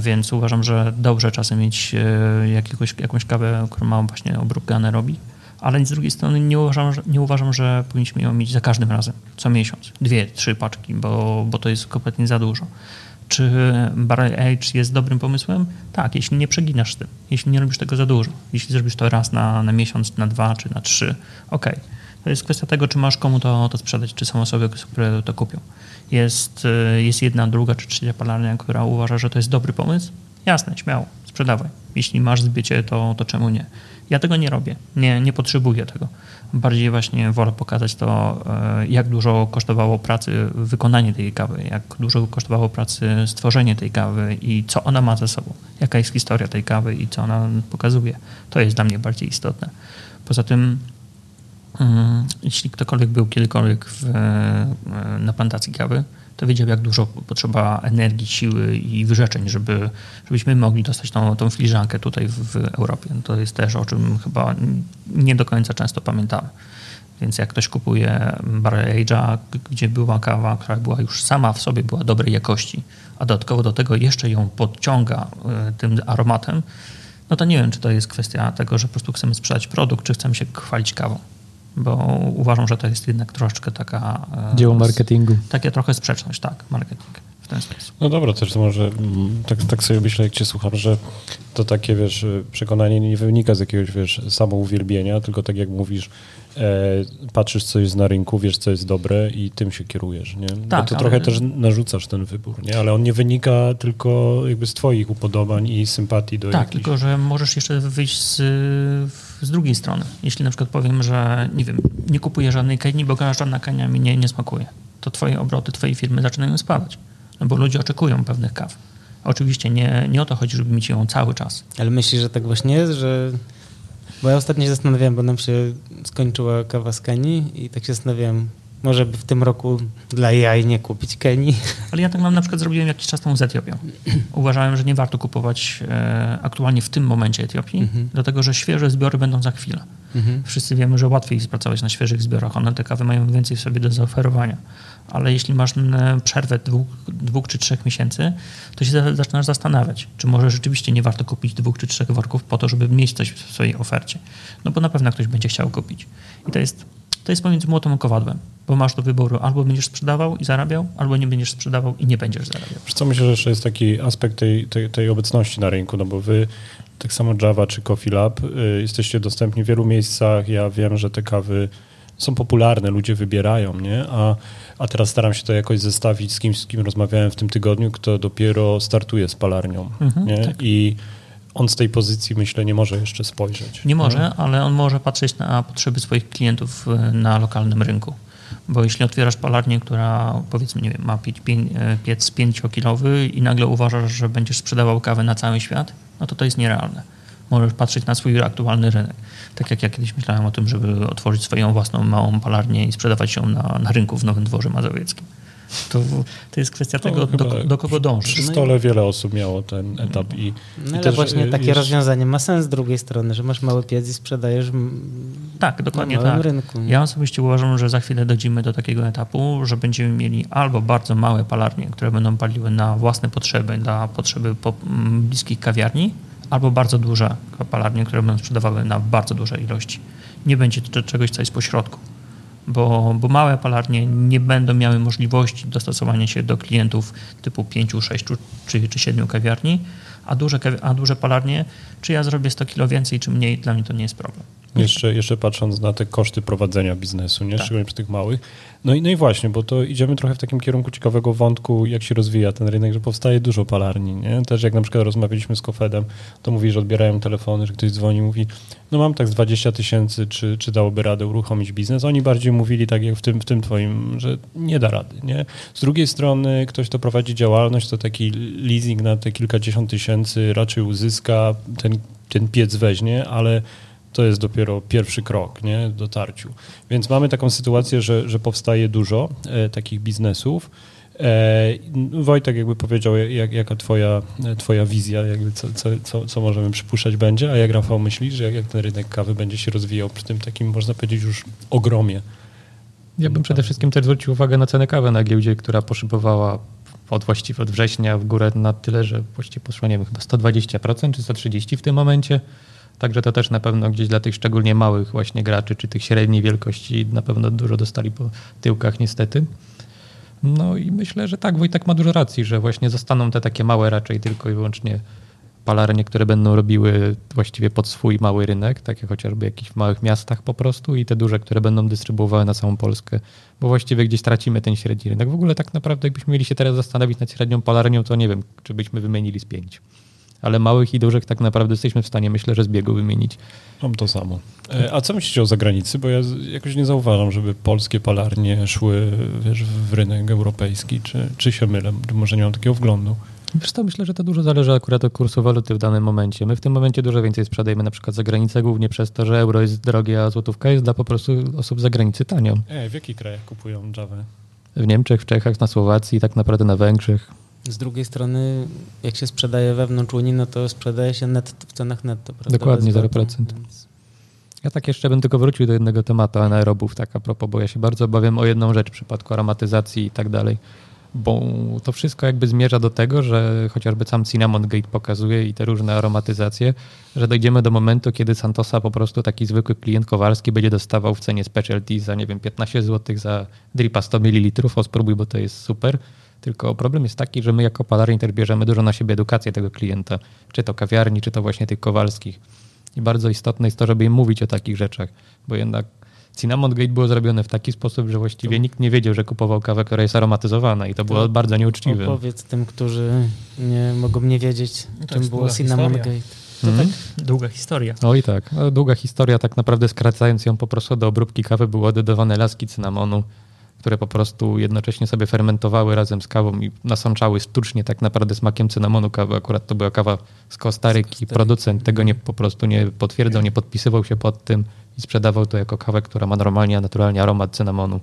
Więc uważam, że dobrze czasem mieć e, jakiegoś, jakąś kawę, która ma właśnie obróbkę anaerobii, ale z drugiej strony nie uważam, że, nie uważam, że powinniśmy ją mieć za każdym razem, co miesiąc. Dwie, trzy paczki, bo, bo to jest kompletnie za dużo. Czy Barrel Age jest dobrym pomysłem? Tak, jeśli nie przeginasz z tym, jeśli nie robisz tego za dużo. Jeśli zrobisz to raz na, na miesiąc, na dwa czy na trzy, ok. To jest kwestia tego, czy masz komu to, to sprzedać, czy są osoby, które to kupią. Jest, y, jest jedna, druga czy trzecia palarnia, która uważa, że to jest dobry pomysł. Jasne, śmiało, sprzedawaj. Jeśli masz zbycie, to, to czemu nie? Ja tego nie robię, nie, nie potrzebuję tego. Bardziej właśnie wolę pokazać to, y, jak dużo kosztowało pracy wykonanie tej kawy, jak dużo kosztowało pracy stworzenie tej kawy i co ona ma ze sobą, jaka jest historia tej kawy i co ona pokazuje. To jest dla mnie bardziej istotne. Poza tym. Jeśli ktokolwiek był kiedykolwiek w, e, na plantacji kawy, to wiedział, jak dużo potrzeba energii, siły i wyrzeczeń, żeby, żebyśmy mogli dostać tą, tą filiżankę tutaj w, Europie. To jest też o czym chyba nie do końca często pamiętamy. Więc jak ktoś kupuje Barrel Age'a, gdzie była kawa, która była już sama w sobie była dobrej jakości, a dodatkowo do tego jeszcze ją podciąga e, tym aromatem, no to nie wiem, czy to jest kwestia tego, że po prostu chcemy sprzedać produkt, czy chcemy się chwalić kawą bo uważam, że to jest jednak troszeczkę taka... E, Dzieło marketingu. Takie trochę sprzeczność, tak, marketing w ten sposób. No dobra, też może mm, tak, tak sobie myślę, jak cię słucham, że to takie, wiesz, przekonanie nie wynika z jakiegoś, wiesz, samouwielbienia, tylko tak jak mówisz, e, patrzysz, co jest na rynku, wiesz, co jest dobre i tym się kierujesz, nie? Tak, Bo to ale... trochę też narzucasz ten wybór, nie? Ale on nie wynika tylko jakby z twoich upodobań i sympatii do Tak, jakichś... tylko że możesz jeszcze wyjść z, z drugiej strony. Jeśli na przykład powiem, że nie wiem, nie kupuję żadnej keni, bo żadna kenia mi nie, nie smakuje, to twoje obroty, twojej firmy zaczynają spadać, no bo ludzie oczekują pewnych kaw. Oczywiście nie, nie o to chodzi, żeby mieć ją cały czas. Ale myślisz, że tak właśnie jest, że bo ja ostatnio się zastanawiałem, bo nam się skończyła kawa z Kenii i tak się zastanawiałem, może w tym roku dla jaj nie kupić Kenii. Ale ja tak mam na przykład zrobiłem jakiś czas temu z Etiopią. Uważałem, że nie warto kupować e, aktualnie w tym momencie Etiopii, mhm. dlatego że świeże zbiory będą za chwilę. Mhm. Wszyscy wiemy, że łatwiej jest pracować na świeżych zbiorach. One te kawy mają więcej w sobie do zaoferowania ale jeśli masz przerwę dwóch, dwóch czy trzech miesięcy, to się zaczynasz zastanawiać, czy może rzeczywiście nie warto kupić dwóch czy trzech worków po to, żeby mieć coś w swojej ofercie. No bo na pewno ktoś będzie chciał kupić. I to jest, to jest pomiędzy młotem a kowadłem, bo masz do wyboru albo będziesz sprzedawał i zarabiał, albo nie będziesz sprzedawał i nie będziesz zarabiał. Wiesz co, myślę, że jeszcze jest taki aspekt tej, tej, tej obecności na rynku, no bo wy tak samo Java czy Coffee Lab, y, jesteście dostępni w wielu miejscach. Ja wiem, że te kawy są popularne, ludzie wybierają, nie? A, a teraz staram się to jakoś zestawić z kimś, z kim rozmawiałem w tym tygodniu, kto dopiero startuje z palarnią, mhm, nie? Tak. I on z tej pozycji, myślę, nie może jeszcze spojrzeć. Nie może, nie? ale on może patrzeć na potrzeby swoich klientów e, na lokalnym rynku. Bo jeśli otwierasz palarnię, która powiedzmy, nie wiem, ma e, piec 5-kilowy i nagle uważasz, że będziesz sprzedawał kawę na cały świat, no to to jest nierealne możesz patrzeć na swój aktualny rynek. Tak jak ja kiedyś myślałem o tym, żeby otworzyć swoją własną małą palarnię i sprzedawać ją na, na rynku w Nowym Dworze Mazowieckim. To, to jest kwestia tego, do, do, kogo dążysz. Przy stole wiele osób miało ten etap i, no, i ale właśnie takie jest... rozwiązanie ma sens z drugiej strony, że masz mały piec i sprzedajesz tak, dokładnie na tak. rynku. Ja osobiście uważam, że za chwilę dojdziemy do takiego etapu, że będziemy mieli albo bardzo małe palarnie, które będą paliły na własne potrzeby, dla potrzeby po, bliskich kawiarni, albo bardzo duże palarnie, które będą sprzedawały na bardzo duże ilości. Nie będzie czegoś, co jest pośrodku bo, bo małe palarnie nie będą miały możliwości dostosowania się do klientów typu 5, 6 czy, czy 7 kawiarni, a duże, a duże palarnie, czy ja zrobię 100 kilo więcej, czy mniej, dla mnie to nie jest problem. Jeszcze, jeszcze patrząc na te koszty prowadzenia biznesu, nie? Tak. szczególnie przy tych małych. No i, no i właśnie, bo to idziemy trochę w takim kierunku ciekawego wątku, jak się rozwija ten rynek, że powstaje dużo palarni. Nie? Też jak na przykład rozmawialiśmy z Kofedem, to mówi, że odbierają telefony, że ktoś dzwoni mówi, no mam tak z 20 tysięcy, czy, czy dałoby radę uruchomić biznes? Oni bardziej mówili tak jak w tym, w tym twoim, że nie da rady. Nie? Z drugiej strony ktoś, kto prowadzi działalność, to taki leasing na te kilkadziesiąt tysięcy raczej uzyska, ten, ten piec weźmie, ale to jest dopiero pierwszy krok nie, dotarciu. Więc mamy taką sytuację, że, że powstaje dużo e, takich biznesów. E, Wojtek jakby powiedział, jak, jaka twoja, twoja wizja, jakby co, co, co, co możemy przypuszczać będzie, a jak Rafał myślisz, jak, jak ten rynek kawy będzie się rozwijał przy tym takim, można powiedzieć, już ogromie? Ja bym przede wszystkim też zwrócił uwagę na cenę kawy na giełdzie, która poszybowała od właściwie od września w górę na tyle, że właściwie poszło, nie wiem, chyba 120% czy 130% w tym momencie. Także to też na pewno gdzieś dla tych szczególnie małych właśnie graczy, czy tych średniej wielkości na pewno dużo dostali po tyłkach niestety. No i myślę, że tak, Wojtek ma dużo racji, że właśnie zostaną te takie małe raczej tylko i wyłącznie palarnie, które będą robiły właściwie pod swój mały rynek, takie chociażby w jakichś małych miastach po prostu i te duże, które będą dystrybuowały na całą Polskę, bo właściwie gdzieś tracimy ten średni rynek. W ogóle tak naprawdę jakbyśmy mieli się teraz zastanowić nad średnią palarnią, to nie wiem, czy byśmy wymienili z pięć ale małych i dużych tak naprawdę jesteśmy w stanie, myślę, że z biegu wymienić. Mam to samo. E, a co myślicie o zagranicy? Bo ja jakoś nie zauważam, żeby polskie palarnie szły wiesz, w rynek europejski. Czy, czy się mylę? Może nie mam takiego wglądu. Wiesz to myślę, że to dużo zależy akurat od kursu waluty w danym momencie. My w tym momencie dużo więcej sprzedajemy na przykład za granicę, głównie przez to, że euro jest drogie, a złotówka jest dla po prostu osób z zagranicy tanią. E, w jakich krajach kupują Java? W Niemczech, w Czechach, na Słowacji, tak naprawdę na Węgrzech. Z drugiej strony, jak się sprzedaje wewnątrz Unii, no to sprzedaje się net, w cenach netto. Prawda? Dokładnie, 0%. Więc... Ja tak jeszcze bym tylko wrócił do jednego tematu anaerobów, tak a propos, bo ja się bardzo obawiam o jedną rzecz w przypadku aromatyzacji i tak dalej, bo to wszystko jakby zmierza do tego, że chociażby sam Cinnamon Gate pokazuje i te różne aromatyzacje, że dojdziemy do momentu, kiedy Santosa po prostu taki zwykły klient Kowalski będzie dostawał w cenie specialty za, nie wiem, 15 zł za dripa 100 ml, o spróbuj, bo to jest super, tylko problem jest taki, że my jako palarni też bierzemy dużo na siebie edukację tego klienta, czy to kawiarni, czy to właśnie tych kowalskich. I bardzo istotne jest to, żeby im mówić o takich rzeczach, bo jednak Cinnamon Gate było zrobione w taki sposób, że właściwie nikt nie wiedział, że kupował kawę, która jest aromatyzowana i to było bardzo nieuczciwe. Opowiedz tym, którzy nie mogą nie wiedzieć, no czym było Cinnamon historia. Gate. To hmm? tak długa historia. Oj tak, no, długa historia, tak naprawdę skracając ją po prostu do obróbki kawy były dodawane laski cynamonu, które po prostu jednocześnie sobie fermentowały razem z kawą i nasączały sztucznie tak naprawdę smakiem cynamonu kawy. Akurat to była kawa z Kostaryki. Producent tego nie, po prostu nie potwierdzał, nie podpisywał się pod tym i sprzedawał to jako kawę, która ma normalnie, naturalnie aromat cynamonu,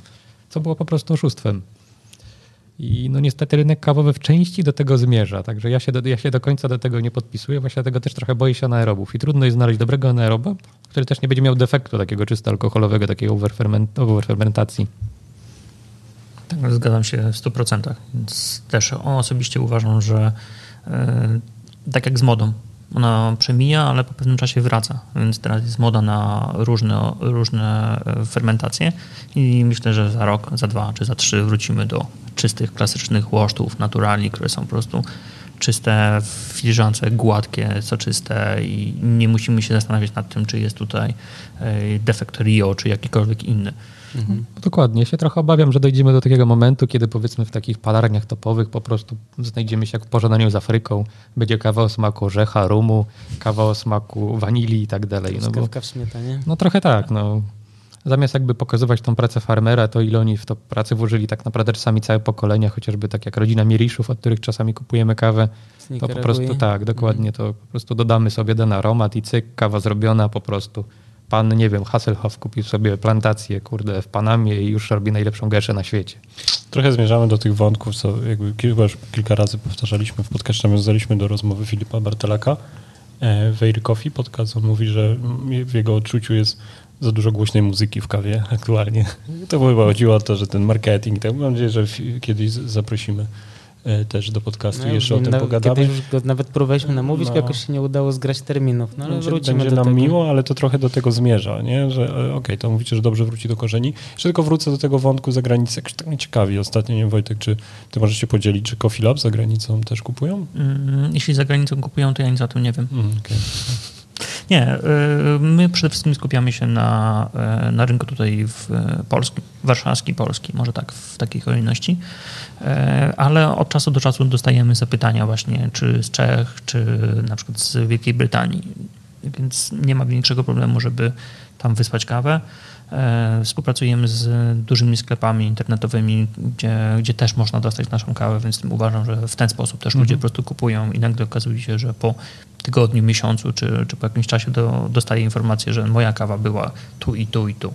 co było po prostu oszustwem. I no niestety rynek kawowy w części do tego zmierza, także ja się do, ja się do końca do tego nie podpisuję, właśnie dlatego też trochę boję się anaerobów i trudno jest znaleźć dobrego anaeroba, który też nie będzie miał defektu takiego czysto alkoholowego, takiej overfermentacji. Tak, zgadzam się w 100%. Więc też osobiście uważam, że e, tak jak z modą, ona przemija, ale po pewnym czasie wraca. Więc teraz jest moda na różne, różne e, fermentacje i myślę, że za rok, za dwa czy za trzy wrócimy do czystych, klasycznych łosztów, naturalni, które są po prostu czyste, w filiżance, gładkie, soczyste i nie musimy się zastanawiać nad tym, czy jest tutaj e, defekt Rio, czy jakikolwiek inny. Mhm. Dokładnie. Ja się trochę obawiam, że dojdziemy do takiego momentu, kiedy powiedzmy w takich palarniach topowych po prostu znajdziemy się jak w pożądaniu z Afryką. Będzie kawa o smaku orzecha, rumu, kawa o smaku wanilii i tak dalej. No, bo, w śmietanie? No trochę tak. No. Zamiast jakby pokazywać tą pracę farmera, to ile oni w to pracę włożyli tak naprawdę czasami całe pokolenia, chociażby tak jak rodzina Mieriszów, od których czasami kupujemy kawę, to po prostu tak, dokładnie, to po prostu dodamy sobie ten aromat i cyk, kawa zrobiona po prostu pan, nie wiem, Hasselhoff kupił sobie plantację, kurde, w Panamie i już robi najlepszą geszę na świecie. trochę zmierzamy do tych wątków, co jakby kilka, kilka razy powtarzaliśmy w podcaście, nawiązaliśmy do rozmowy Filipa Bartelaka w Air Coffee podcast. On mówi, że w jego odczuciu jest za dużo głośnej muzyki w kawie aktualnie. To chyba chodziło o to, że ten marketing, tak mam nadzieję, że kiedyś zaprosimy też do podcastu no, jeszcze o tym na, pogadamy. Kiedyś już go nawet próbowaliśmy namówić, no. jakoś się nie udało zgrać terminów, no ale będzie, wrócimy będzie do nam tego. miło, ale to trochę do tego zmierza, nie? że e, okej, okay, to mówicie, że dobrze wróci do korzeni. Jeszcze tylko wrócę do tego wątku zagranicy, jak tak mnie ciekawi ostatnio, nie wiem Wojtek, czy ty możesz się podzielić, czy Coffee Lab za granicą też kupują? Mm, jeśli za granicą kupują, to ja nic o tym nie wiem. Mm, okay. Nie, y, my przede wszystkim skupiamy się na, y, na rynku tutaj w polskim, warszawski, polski, może tak w takiej kolejności, y, ale od czasu do czasu dostajemy zapytania właśnie, czy z Czech, czy na przykład z Wielkiej Brytanii, więc nie ma większego problemu, żeby tam wysłać kawę. E, współpracujemy z dużymi sklepami internetowymi, gdzie, gdzie też można dostać naszą kawę, więc uważam, że w ten sposób też ludzie mhm. po prostu kupują i nagle okazuje się, że po tygodniu, miesiącu czy, czy po jakimś czasie do, dostaje informację, że moja kawa była tu i tu i tu.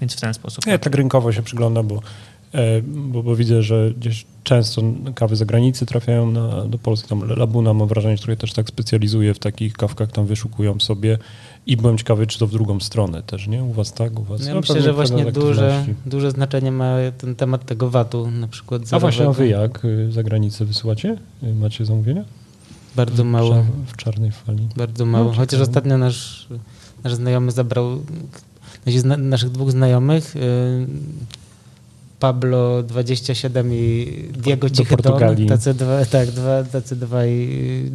Więc w ten sposób. Ja tak rynkowo się przyglądam, bo, e, bo, bo widzę, że gdzieś często kawy za granicy trafiają na, do Polski. Tam Labuna mam wrażenie, że też tak specjalizuje w takich kawkach, tam wyszukują sobie i byłem ciekawy, czy to w drugą stronę też, nie? U was tak? U was? Ja no, myślę, że właśnie duże, duże znaczenie ma ten temat tego VAT-u na przykład. A właśnie, a wy jak y, za granicę wysyłacie? Y, macie zamówienia? Bardzo mało. W czarnej fali. Bardzo mało. No, Chociaż ostatnio nasz, nasz znajomy zabrał, naszych dwóch znajomych, y, Pablo 27 i Diego Cichy Don, tacy, dwa, tak, dwa, tacy dwaj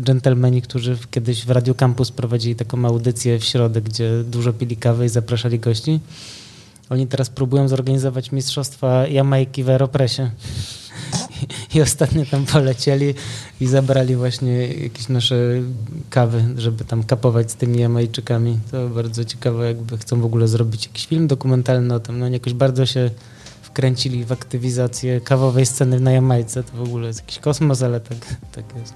dżentelmeni, którzy kiedyś w Radio Campus prowadzili taką audycję w środę, gdzie dużo pili kawy i zapraszali gości. Oni teraz próbują zorganizować mistrzostwa Jamajki w Aeropresie. I ostatnio tam polecieli i zabrali właśnie jakieś nasze kawy, żeby tam kapować z tymi Jamajczykami. To bardzo ciekawe, jakby chcą w ogóle zrobić jakiś film dokumentalny o tym. No jakoś bardzo się wkręcili w aktywizację kawowej sceny na Jamajce. To w ogóle jest jakiś kosmos, ale tak, tak jest.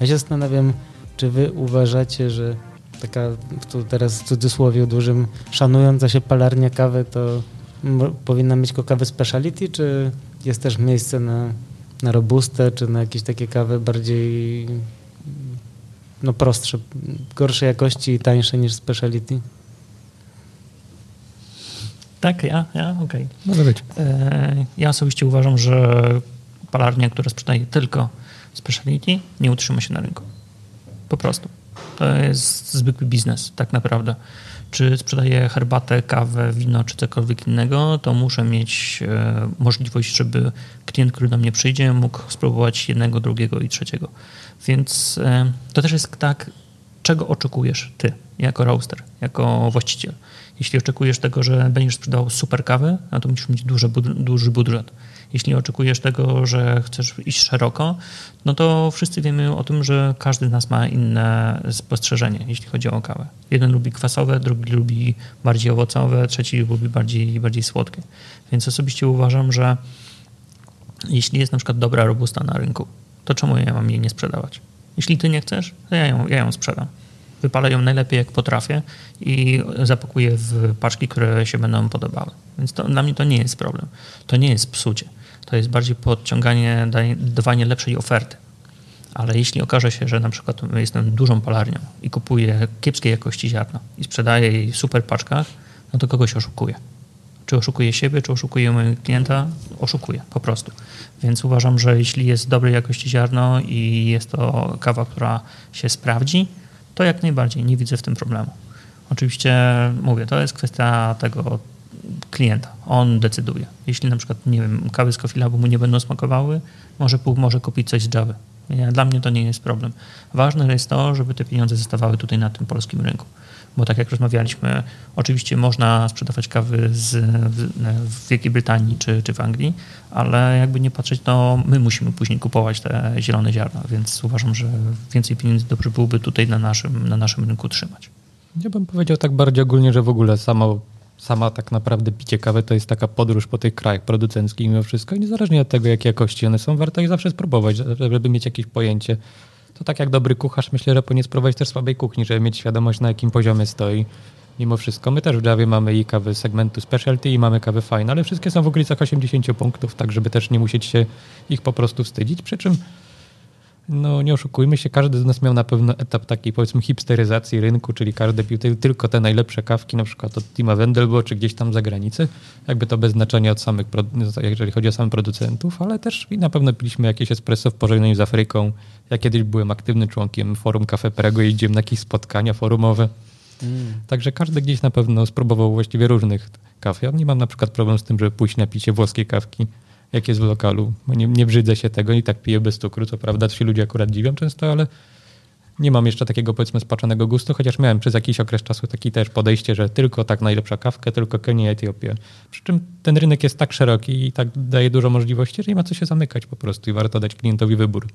Ja się zastanawiam, czy wy uważacie, że taka tu teraz w cudzysłowie dużym szanująca się palarnia kawy to powinna mieć tylko kawę speciality, czy jest też miejsce na, na robustę, czy na jakieś takie kawy bardziej no prostsze, gorszej jakości i tańsze niż speciality? Tak, ja, ja, okej. Okay. Może być. E, ja osobiście uważam, że palarnia, która sprzedaje tylko speciality, nie utrzyma się na rynku. Po prostu. To jest zwykły biznes, tak naprawdę. Czy sprzedaję herbatę, kawę, wino, czy cokolwiek innego, to muszę mieć e, możliwość, żeby klient, który do mnie przyjdzie, mógł spróbować jednego, drugiego i trzeciego. Więc e, to też jest tak, czego oczekujesz ty, jako roaster, jako właściciel. Jeśli oczekujesz tego, że będziesz sprzedał super kawę, no to musisz mieć duży, duży budżet. Jeśli oczekujesz tego, że chcesz iść szeroko, no to wszyscy wiemy o tym, że każdy z nas ma inne spostrzeżenie, jeśli chodzi o kawę. Jeden lubi kwasowe, drugi lubi bardziej owocowe, trzeci lubi bardziej, bardziej słodkie. Więc osobiście uważam, że jeśli jest na przykład dobra robusta na rynku, to czemu ja mam jej nie sprzedawać? Jeśli ty nie chcesz, to ja ją, ja ją sprzedam wypalę ją najlepiej jak potrafię i zapakuję w paczki, które się będą podobały. Więc to, dla mnie to nie jest problem. To nie jest psucie. To jest bardziej podciąganie, dawanie lepszej oferty. Ale jeśli okaże się, że na przykład jestem dużą palarnią i kupuję kiepskiej jakości ziarno i sprzedaję jej w super paczkach, no to kogoś oszukuję. Czy oszukuję siebie, czy oszukuję mojego klienta? Oszukuję po prostu. Więc uważam, że jeśli jest dobrej jakości ziarno i jest to kawa, która się sprawdzi, to jak najbardziej nie widzę w tym problemu. Oczywiście mówię, to jest kwestia tego klienta. On decyduje. Jeśli na przykład, nie wiem, kawy z Coffee Labu mu nie będą smakowały, może, może kupić coś z Java. Dla mnie to nie jest problem. Ważne jest to, żeby te pieniądze zostawały tutaj na tym polskim rynku. Bo tak jak rozmawialiśmy, oczywiście można sprzedawać kawy z, w, w Wielkiej Brytanii czy, czy w Anglii, ale jakby nie patrzeć, to my musimy później kupować te zielone ziarna, więc uważam, że więcej pieniędzy dobrze byłoby tutaj na naszym, na naszym rynku trzymać. Ja bym powiedział tak bardziej ogólnie, że w ogóle samo, sama tak naprawdę picie kawy to jest taka podróż po tych krajach producenckich mimo wszystko i niezależnie od tego, jakiej jakości one są, warto je zawsze spróbować, żeby mieć jakieś pojęcie. To tak jak dobry kucharz, myślę, że powinien spróbować też słabej kuchni, żeby mieć świadomość, na jakim poziomie stoi. mimo wszystko. My też w Javie mamy i kawy segmentu specialty i mamy kawy fine, ale wszystkie są w okolicach 80 punktów, tak żeby też nie musieć się ich po prostu wstydzić, przy czym no nie oszukujmy się, każdy z nas miał na pewno etap takiej powiedzmy hipsteryzacji rynku, czyli każdy pił tylko te najlepsze kawki, na przykład od Tima Wendelbo, czy gdzieś tam za granicę, jakby to bez znaczenia od samych, jeżeli chodzi o samych producentów, ale też na pewno piliśmy jakieś espresso w pożegnaniu z Afryką. Ja kiedyś byłem aktywnym członkiem forum Cafe Prego, jeździłem na jakieś spotkania forumowe. Mm. Także każdy gdzieś na pewno spróbował właściwie różnych kaw. Ja nie mam na przykład problem z tym, żeby pójść na picie włoskiej kawki jak jest w lokalu. Nie, nie brzydzę się tego i tak piję bez cukru. Co prawda, się ludzie akurat dziwią często, ale nie mam jeszcze takiego powiedzmy spaczonego gustu, chociaż miałem przez jakiś okres czasu taki też podejście, że tylko tak najlepsza kawkę, tylko Kenia, Etiopię. Przy czym ten rynek jest tak szeroki i tak daje dużo możliwości, że nie ma co się zamykać po prostu i warto dać klientowi wybór.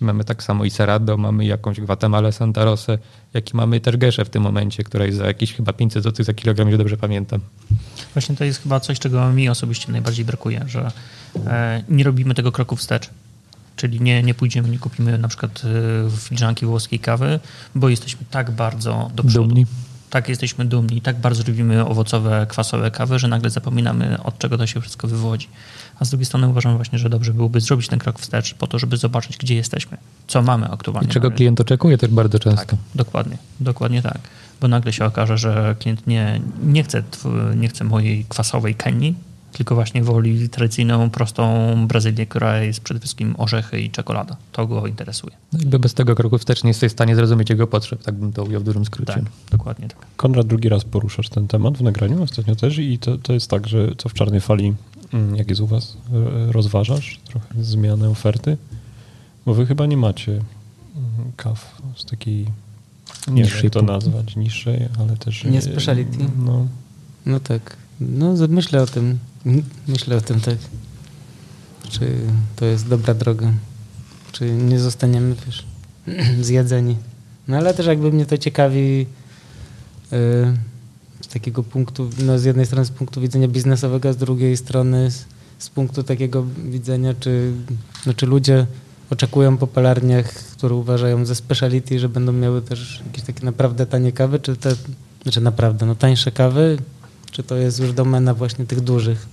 Mamy tak samo i Cerrado, mamy jakąś Guatemala Santa Rosę, jak i mamy też Geszę w tym momencie, która jest za jakieś chyba 500 zł za kilogram, jeżeli dobrze pamiętam. Właśnie to jest chyba coś, czego mi osobiście najbardziej brakuje, że e, nie robimy tego kroku wstecz. Czyli nie, nie pójdziemy, nie kupimy na przykład e, filiżanki włoskiej kawy, bo jesteśmy tak bardzo do przodu. Dumni. Tak jesteśmy dumni, tak bardzo lubimy owocowe, kwasowe kawy, że nagle zapominamy od czego to się wszystko wywodzi a z drugiej strony uważam właśnie, że dobrze byłoby zrobić ten krok wstecz po to, żeby zobaczyć, gdzie jesteśmy, co mamy aktualnie. I czego klient oczekuje też bardzo często. Tak, dokładnie, dokładnie tak. Bo nagle się okaże, że klient nie, nie, chce, nie chce mojej kwasowej Kenii, tylko właśnie woli tradycyjną, prostą Brazylię, która jest przede wszystkim orzechy i czekolada. To go interesuje. No i bez tego kroku wstecz nie jesteś w stanie zrozumieć jego potrzeb, tak bym to ujął w dużym skrócie. Tak, dokładnie tak. Konrad, drugi raz poruszasz ten temat w nagraniu ostatnio też i to, to jest tak, że co w Czarnej Fali Mm, jak jest u Was? Rozważasz trochę zmianę oferty? Bo Wy chyba nie macie mm, kaw z takiej, nie niższej wiem to nazwać, niższej, ale też... Nie speciality? No. no tak. No myślę o tym. Myślę o tym tak. Czy to jest dobra droga? Czy nie zostaniemy wiesz, zjedzeni? No ale też jakby mnie to ciekawi... Yy, z takiego punktu, no z jednej strony z punktu widzenia biznesowego, z drugiej strony z, z punktu takiego widzenia, czy, no, czy ludzie oczekują po palarniach, które uważają za speciality, że będą miały też jakieś takie naprawdę tanie kawy, czy te, znaczy naprawdę, no tańsze kawy, czy to jest już domena właśnie tych dużych?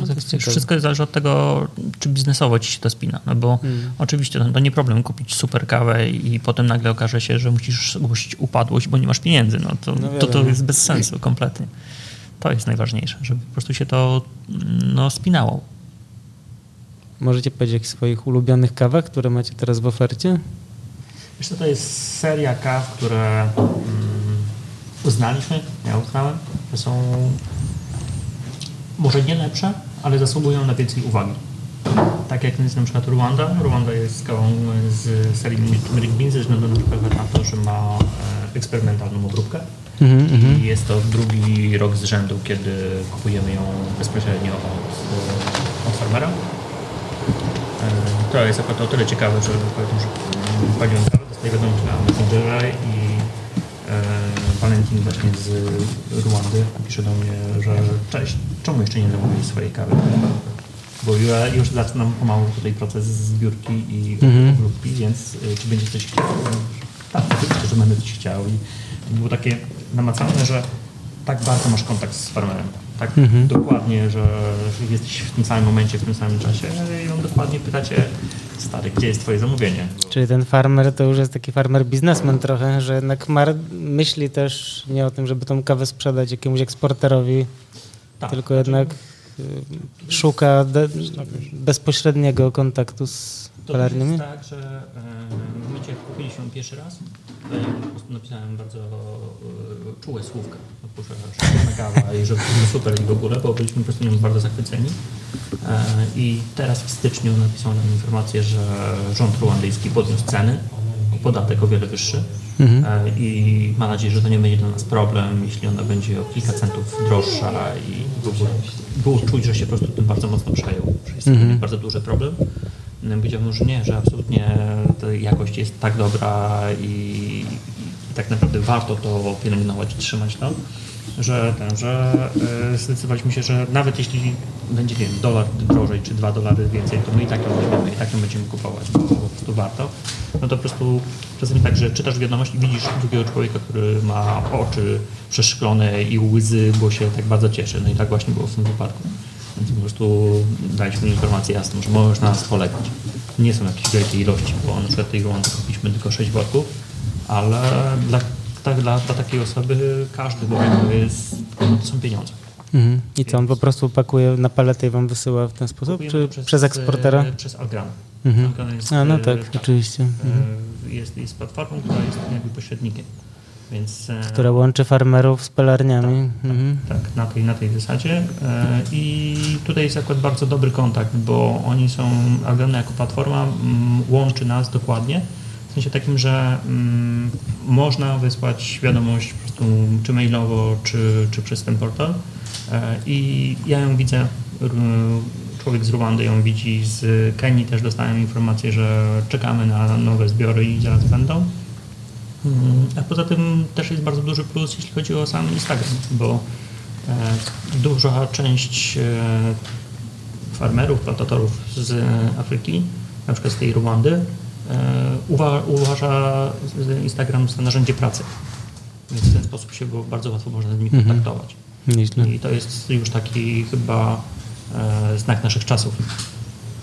No tak, wszystko zależy od tego, czy biznesowo ci się to spina. No bo hmm. oczywiście to, to, nie problem kupić super kawę i potem nagle okaże się, że musisz ogłosić upadłość, bo nie masz pieniędzy. No to, no to, to jest bez sensu kompletnie. To jest najważniejsze, żeby po prostu się to no, spinało. Możecie powiedzieć o swoich ulubionych kawach, które macie teraz w ofercie? Wiesz to jest seria kaw, które mm, uznaliśmy, ja uznałem, że są może nie lepsze, ale zasługują na więcej uwagi. Tak jak jest na przykład Rwanda. Rwanda jest kawą z serii Beans ze względu na przykład na to, że ma e, eksperymentalną obróbkę. Mm -hmm. I jest to drugi rok z rzędu, kiedy kupujemy ją bezpośrednio od, od farmera. E, to jest akurat o tyle ciekawe, że powiem, że paliłem kawę, dostaję wiadomość na Messengera i e, Valentin właśnie z Rwandy pisze do mnie, że cześć, czemu jeszcze nie zamówili swojej kawy? Bo ja już zaczynam pomału tutaj proces zbiórki i mhm. więc y, czy będzie coś chciał? Tak, oczywiście, że będę coś chciał. I było takie namacalne, że tak bardzo masz kontakt z farmerem. Tak mhm. dokładnie, że jesteś w tym samym momencie, w tym samym czasie i on dokładnie pytacie stary, gdzie jest twoje zamówienie? Czyli ten farmer to już jest taki farmer biznesmen trochę, że jednak mar myśli też nie o tym, żeby tą kawę sprzedać jakiemuś eksporterorowi, tak, tylko znaczy, jednak y, szuka bezpośredniego kontaktu z to jest tak, że w momencie jak kupiliśmy pierwszy raz, to ja po prostu napisałem bardzo e, czułe słówka. Kawa i że super i w ogóle, bo byliśmy po prostu nią bardzo zachwyceni. E, I teraz w styczniu napisał nam informację, że rząd ruandyjski podniósł ceny, podatek o wiele wyższy. Mhm. E, I ma nadzieję, że to nie będzie dla nas problem, jeśli ona będzie o kilka centów droższa i w ogóle było czuć, że się po prostu tym bardzo mocno przejął, że jest mhm. bardzo duży problem. Powiedziałbym, że nie, że absolutnie jakość jest tak dobra i, i tak naprawdę warto to pielęgnować i trzymać to. że, ten, że e, zdecydowaliśmy się, że nawet jeśli będzie, wiem, dolar drożej czy dwa dolary więcej, to my i tak ją weźmiemy, i tak ją będziemy kupować, bo po prostu warto. No to po prostu czasami tak, że czytasz wiadomość i widzisz drugiego człowieka, który ma oczy przeszklone i łzy, bo się tak bardzo cieszy. No i tak właśnie było w tym wypadku. Więc po prostu daliśmy informację jasną, że możesz na nas polegać. Nie są jakieś wielkie ilości, bo na przykład tej gołąbki kupiliśmy tylko 6 worków, ale dla, tak, dla, dla takiej osoby każdy worek to, jest, no to są pieniądze. Mhm. I co, on po prostu pakuje na paletę i wam wysyła w ten sposób, Kupujemy czy to przez, eksportera? e, Przez Algram. Mhm. Algram jest, A no e, tak, oczywiście. Mhm. e, Jest, jest platformą, która jest jakby pośrednikiem. Więc, Która łączy farmerów z pelarniami. Mhm. Tak, na tej, na tej zasadzie. E, I tutaj jest akurat bardzo dobry kontakt, bo oni są, Algona jako platforma mm, łączy nas dokładnie. W sensie takim, że mm, można wysłać wiadomość po prostu czy mailowo, czy, czy przez ten portal. E, I ja ją widzę, człowiek z Rwandy ją widzi, z Kenii też dostałem informację, że czekamy na nowe zbiory i zaraz będą. Mm, A poza tym też jest bardzo duży plus, jeśli chodzi o sam Instagram, bo e, duża część e, farmerów, plantatorów z Afryki, na przykład z tej Rwandy, e, uwa- uważa Instagram za narzędzie pracy. Więc w ten sposób się go bardzo łatwo można z nimi Mhm. kontaktować. Nieźle. I to jest już taki chyba e, znak naszych czasów,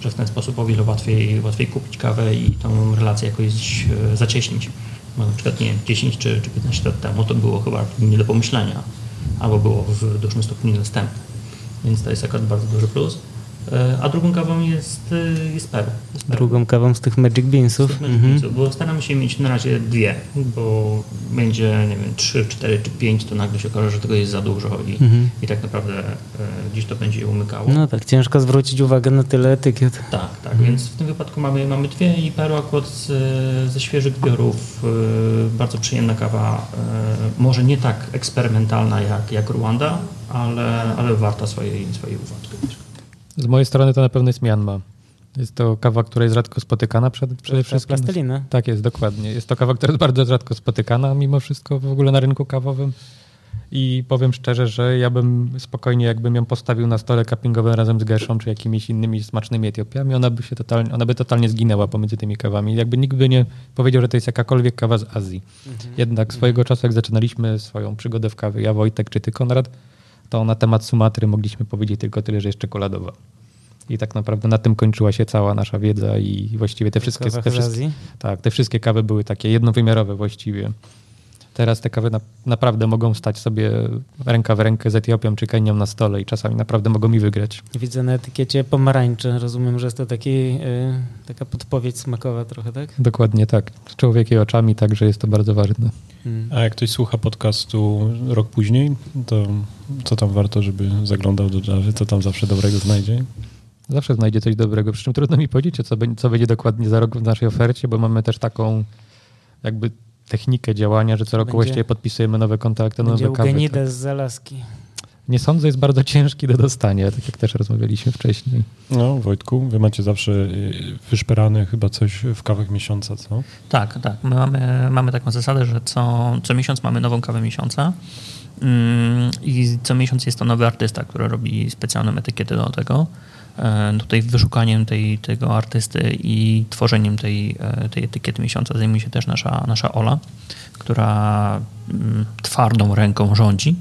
że w ten sposób o wiele łatwiej, łatwiej kupić kawę i tą relację jakoś e, zacieśnić. Bo na przykład nie wiem, 10 czy, czy 15 lat temu to było chyba nie do pomyślenia, albo było w dużym stopniu niedostępne. Więc to jest akurat bardzo duży plus. E, A drugą kawą jest, e, jest Peru. Jest Peru. Drugą kawą z tych Magic Beansów. Tych Magic Mhm. Beansów, Bo staramy się mieć na razie dwie, bo będzie, nie wiem, trzy, cztery czy pięć, to nagle się okaże, że tego jest za dużo i, Mhm. i tak naprawdę e, gdzieś to będzie umykało. No tak, ciężko zwrócić uwagę na tyle etykiet. Tak, tak, więc w tym wypadku mamy, mamy dwie i Peru akurat z, ze świeżych zbiorów. e, Bardzo przyjemna kawa, e, może nie tak eksperymentalna jak, jak Rwanda, ale, ale warta swojej, swojej uwagi. Z mojej strony to na pewno jest Mianma. Jest to kawa, która jest rzadko spotykana przed, przede wszystkim. Plastelina. Tak jest, dokładnie. Jest to kawa, która jest bardzo rzadko spotykana mimo wszystko w ogóle na rynku kawowym. I powiem szczerze, że ja bym spokojnie, jakbym ją postawił na stole cuppingowym razem z Gerszą czy jakimiś innymi smacznymi Etiopiami, ona by się totalnie, ona by totalnie zginęła pomiędzy tymi kawami. Jakby nikt by nie powiedział, że to jest jakakolwiek kawa z Azji. Jednak swojego czasu, jak zaczynaliśmy swoją przygodę w kawie, ja, Wojtek czy ty, Konrad, to na temat Sumatry mogliśmy powiedzieć tylko tyle, że jest czekoladowa. I tak naprawdę na tym kończyła się cała nasza wiedza i właściwie te wszystkie, te wszystkie, tak, te wszystkie kawy były takie jednowymiarowe właściwie. Teraz te kawy na, naprawdę mogą stać sobie ręka w rękę z Etiopią czy Kenią na stole i czasami naprawdę mogą mi wygrać. Widzę na etykiecie pomarańcze. Rozumiem, że jest to taki, y, taka podpowiedź smakowa trochę, tak? Dokładnie tak. Z człowiekiem oczami, także jest to bardzo ważne. Mm. A jak ktoś słucha podcastu rok później, to co tam warto, żeby zaglądał do Javy, to tam zawsze dobrego znajdzie? Zawsze znajdzie coś dobrego, przy czym trudno mi powiedzieć, co, będzie- co będzie dokładnie za rok w naszej ofercie, bo mamy też taką jakby technikę działania, że co roku Będzie- właściwie podpisujemy nowe kontrakty, Będzie nowe kawy. Eugenides z Alaski. Nie sądzę, jest bardzo ciężki do dostania, tak jak też rozmawialiśmy wcześniej. No, Wojtku, wy macie zawsze y, wyszperane chyba coś w kawach miesiąca, co? Tak, tak. My mamy, mamy taką zasadę, że co, co miesiąc mamy nową kawę miesiąca. Mm, I co miesiąc jest to nowy artysta, który robi specjalną etykietę do tego. E, Tutaj wyszukaniem tej, tego artysty i tworzeniem tej, e, tej etykiety miesiąca zajmuje się też nasza, nasza Ola, która mm, twardą ręką rządzi,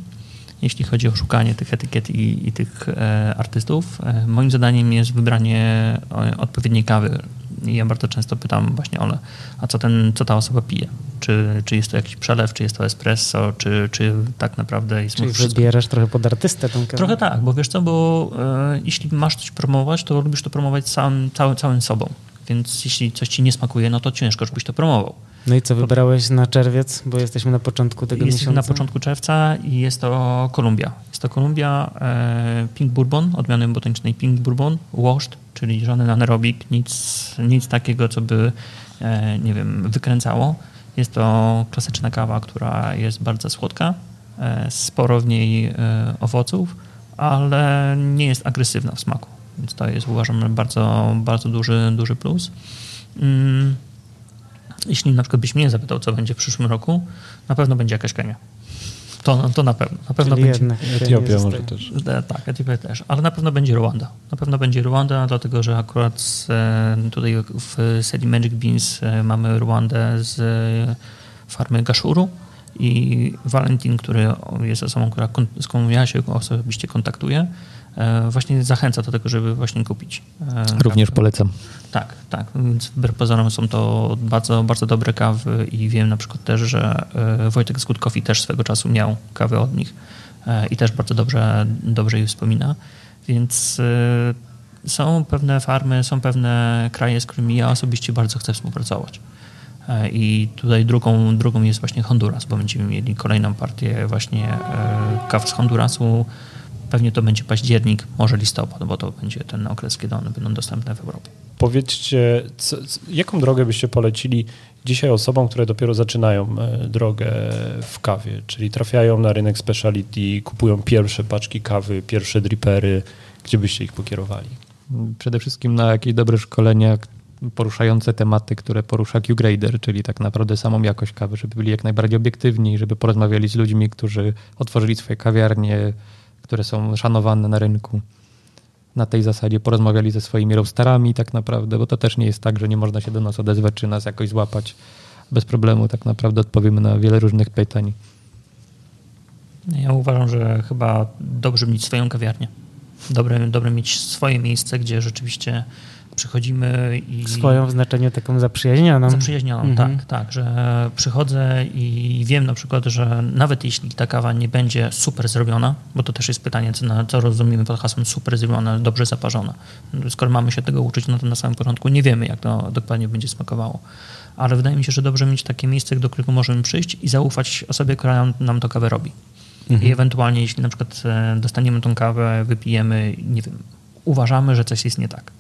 jeśli chodzi o szukanie tych etykiet i, i tych e, artystów. Moim zadaniem jest wybranie odpowiedniej kawy. I ja bardzo często pytam właśnie Ole, a co, ten, co ta osoba pije? Czy, czy jest to jakiś przelew, czy jest to espresso, czy, czy tak naprawdę jest Czyli wybierasz trochę pod artystę tą kawę. Trochę tak, bo wiesz co, bo e, jeśli masz coś promować, to lubisz to promować sam, całym, całym sobą. Więc jeśli coś ci nie smakuje, no to ciężko, żebyś to promował. No i co wybrałeś na czerwiec, bo jesteśmy na początku tego Jesteśmy miesiąca? na początku czerwca i jest to Kolumbia. Jest to Kolumbia e, Pink Bourbon, odmiany botanicznej Pink Bourbon, washed, czyli żaden anaerobik, nic, nic takiego, co by, e, nie wiem, wykręcało. Jest to klasyczna kawa, która jest bardzo słodka, e, sporo w niej e, owoców, ale nie jest agresywna w smaku. Więc to jest uważam bardzo, bardzo duży, duży plus. Mm. Jeśli na przykład byś mnie zapytał, co będzie w przyszłym roku, na pewno będzie jakaś Kenia. To, to na pewno. Na pewno Czyli będzie. jednak Etiopia może też. E, Tak, Etiopia też, ale na pewno będzie Rwanda. Na pewno będzie Rwanda, dlatego że akurat e, tutaj w serii Magic Beans e, mamy Rwandę z farmy Gaszuru i Valentin, który jest osobą, która, z którą ja się osobiście kontaktuję, właśnie zachęca do tego, żeby właśnie kupić. e, Również polecam. Tak, tak. Więc wbrew pozorom są to bardzo, bardzo dobre kawy i wiem na przykład też, że e, Wojtek z Good Coffee też swego czasu miał kawę od nich e, i też bardzo dobrze, dobrze je wspomina. Więc e, są pewne farmy, są pewne kraje, z którymi ja osobiście bardzo chcę współpracować. E, I tutaj drugą, drugą jest właśnie Honduras, bo będziemy mieli kolejną partię właśnie e, kaw z Hondurasu. Pewnie to będzie październik, może listopad, bo to będzie ten okres, kiedy one będą dostępne w Europie. Powiedzcie, co, jaką drogę byście polecili dzisiaj osobom, które dopiero zaczynają e, drogę w kawie, czyli trafiają na rynek speciality, kupują pierwsze paczki kawy, pierwsze dripery, gdzie byście ich pokierowali? Przede wszystkim na jakieś dobre szkolenia poruszające tematy, które porusza Q-Grader, czyli tak naprawdę samą jakość kawy, żeby byli jak najbardziej obiektywni, żeby porozmawiali z ludźmi, którzy otworzyli swoje kawiarnie, które są szanowane na rynku. Na tej zasadzie porozmawiali ze swoimi roasterami tak naprawdę, bo to też nie jest tak, że nie można się do nas odezwać, czy nas jakoś złapać. Bez problemu tak naprawdę odpowiemy na wiele różnych pytań. Ja uważam, że chyba dobrze mieć swoją kawiarnię. Dobre, dobre mieć swoje miejsce, gdzie rzeczywiście przychodzimy i... Swoją w znaczeniu taką zaprzyjaźnioną. Zaprzyjaźnioną, Mhm. tak, tak, że przychodzę i wiem na przykład, że nawet jeśli ta kawa nie będzie super zrobiona, bo to też jest pytanie, co, na, co rozumiemy pod hasłem super zrobiona, dobrze zaparzona. Skoro mamy się tego uczyć, no to na samym początku nie wiemy, jak to dokładnie będzie smakowało. Ale wydaje mi się, że dobrze mieć takie miejsce, do którego możemy przyjść i zaufać osobie, która nam, nam to kawę robi. I ewentualnie, jeśli na przykład e, dostaniemy tą kawę, wypijemy, nie wiem, uważamy, że coś jest nie tak,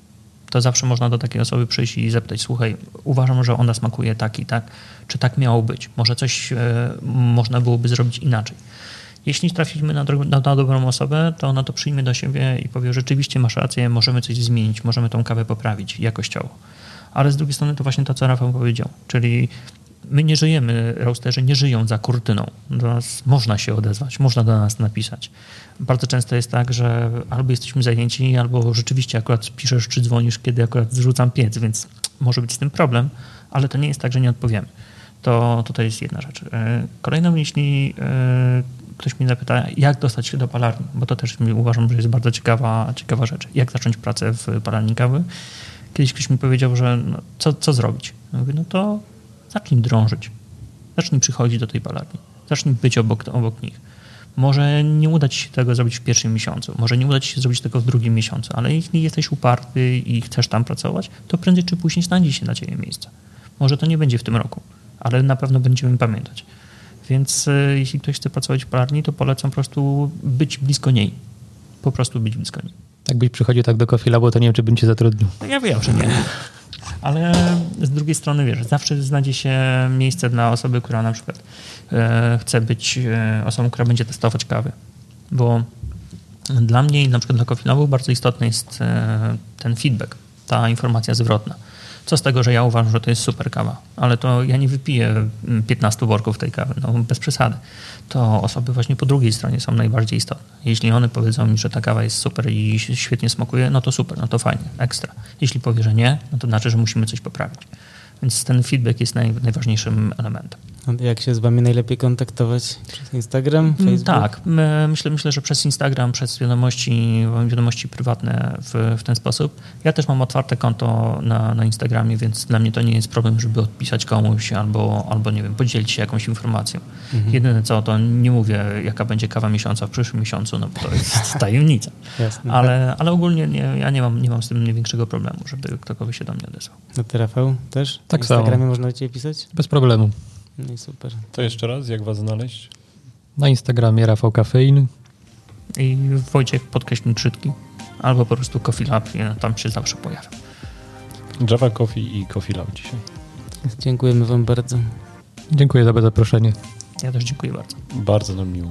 to zawsze można do takiej osoby przyjść i zapytać, słuchaj, uważam, że ona smakuje tak i tak, czy tak miało być? Może coś e, można byłoby zrobić inaczej. Jeśli dro- na, na dobrą osobę, to ona to przyjmie do siebie i powie, rzeczywiście masz rację, możemy coś zmienić, możemy tą kawę poprawić jakościowo. Ale z drugiej strony to właśnie to, co Rafał powiedział, czyli my nie żyjemy, roasterzy nie żyją za kurtyną. Do nas można się odezwać, można do nas napisać. Bardzo często jest tak, że albo jesteśmy zajęci, albo rzeczywiście akurat piszesz czy dzwonisz, kiedy akurat zrzucam piec, więc może być z tym problem, ale to nie jest tak, że nie odpowiemy. To, to jest jedna rzecz. E, Kolejną, jeśli e, ktoś mnie zapyta, jak dostać się do palarni, bo to też uważam, że jest bardzo ciekawa, ciekawa rzecz. Jak zacząć pracę w palarni kawy? Kiedyś ktoś mi powiedział, że no, co, co zrobić? Ja mówię, no to zacznij drążyć. Zacznij przychodzić do tej palarni. Zacznij być obok, obok nich. Może nie uda ci się tego zrobić w pierwszym miesiącu, może nie uda ci się zrobić tego w drugim miesiącu, ale jeśli jesteś uparty i chcesz tam pracować, to prędzej czy później znajdzie się dla ciebie miejsce. Może to nie będzie w tym roku, ale na pewno będziemy pamiętać. Więc e, jeśli ktoś chce pracować w palarni, to polecam po prostu być blisko niej. Po prostu być blisko niej. Jakbyś przychodził tak do Coffee Labu, to nie wiem, czy bym cię zatrudnił. No ja wiem, że nie. Ale z drugiej strony, wiesz, zawsze znajdzie się miejsce dla osoby, która na przykład e, chce być e, osobą, która będzie testować kawy. Bo dla mnie i na przykład dla Coffee bardzo istotny jest e, ten feedback, ta informacja zwrotna. Co z tego, że ja uważam, że to jest super kawa, ale to ja nie wypiję mm, 15 worków tej kawy, no bez przesady. To osoby właśnie po drugiej stronie są najbardziej istotne. Jeśli one powiedzą mi, że ta kawa jest super i świetnie smakuje, no to super, no to fajnie, ekstra. Jeśli powie, że nie, no to znaczy, że musimy coś poprawić. Więc ten feedback jest naj, najważniejszym elementem. A Jak się z wami najlepiej kontaktować? Przez Instagram, Mm, Facebook? Tak, my- myślę, myślę, że przez Instagram, przez wiadomości, wiadomości prywatne w, w ten sposób. Ja też mam otwarte konto na, na Instagramie, więc dla mnie to nie jest problem, żeby odpisać komuś albo, albo nie wiem, podzielić się jakąś informacją. Mhm. Jedyne co, to nie mówię, jaka będzie kawa miesiąca w przyszłym miesiącu, no bo to jest tajemnica. Jasne. Ale, ale ogólnie nie, ja nie mam, nie mam z tym największego problemu, żeby ktokolwiek się do mnie odezwał. No ty Rafał też? Tak Na samo. Instagramie można do ciebie pisać? Bez problemu. No i super. To jeszcze raz, jak was znaleźć? Na Instagramie Rafał Kafein. I Wojciech podkreślił krzytki, albo po prostu Coffee Lab, ja tam się zawsze pojawiam. Java Coffee i Coffee Lab dzisiaj. Dziękujemy wam bardzo. Dziękuję za zaproszenie. Ja też dziękuję bardzo. Bardzo nam miło.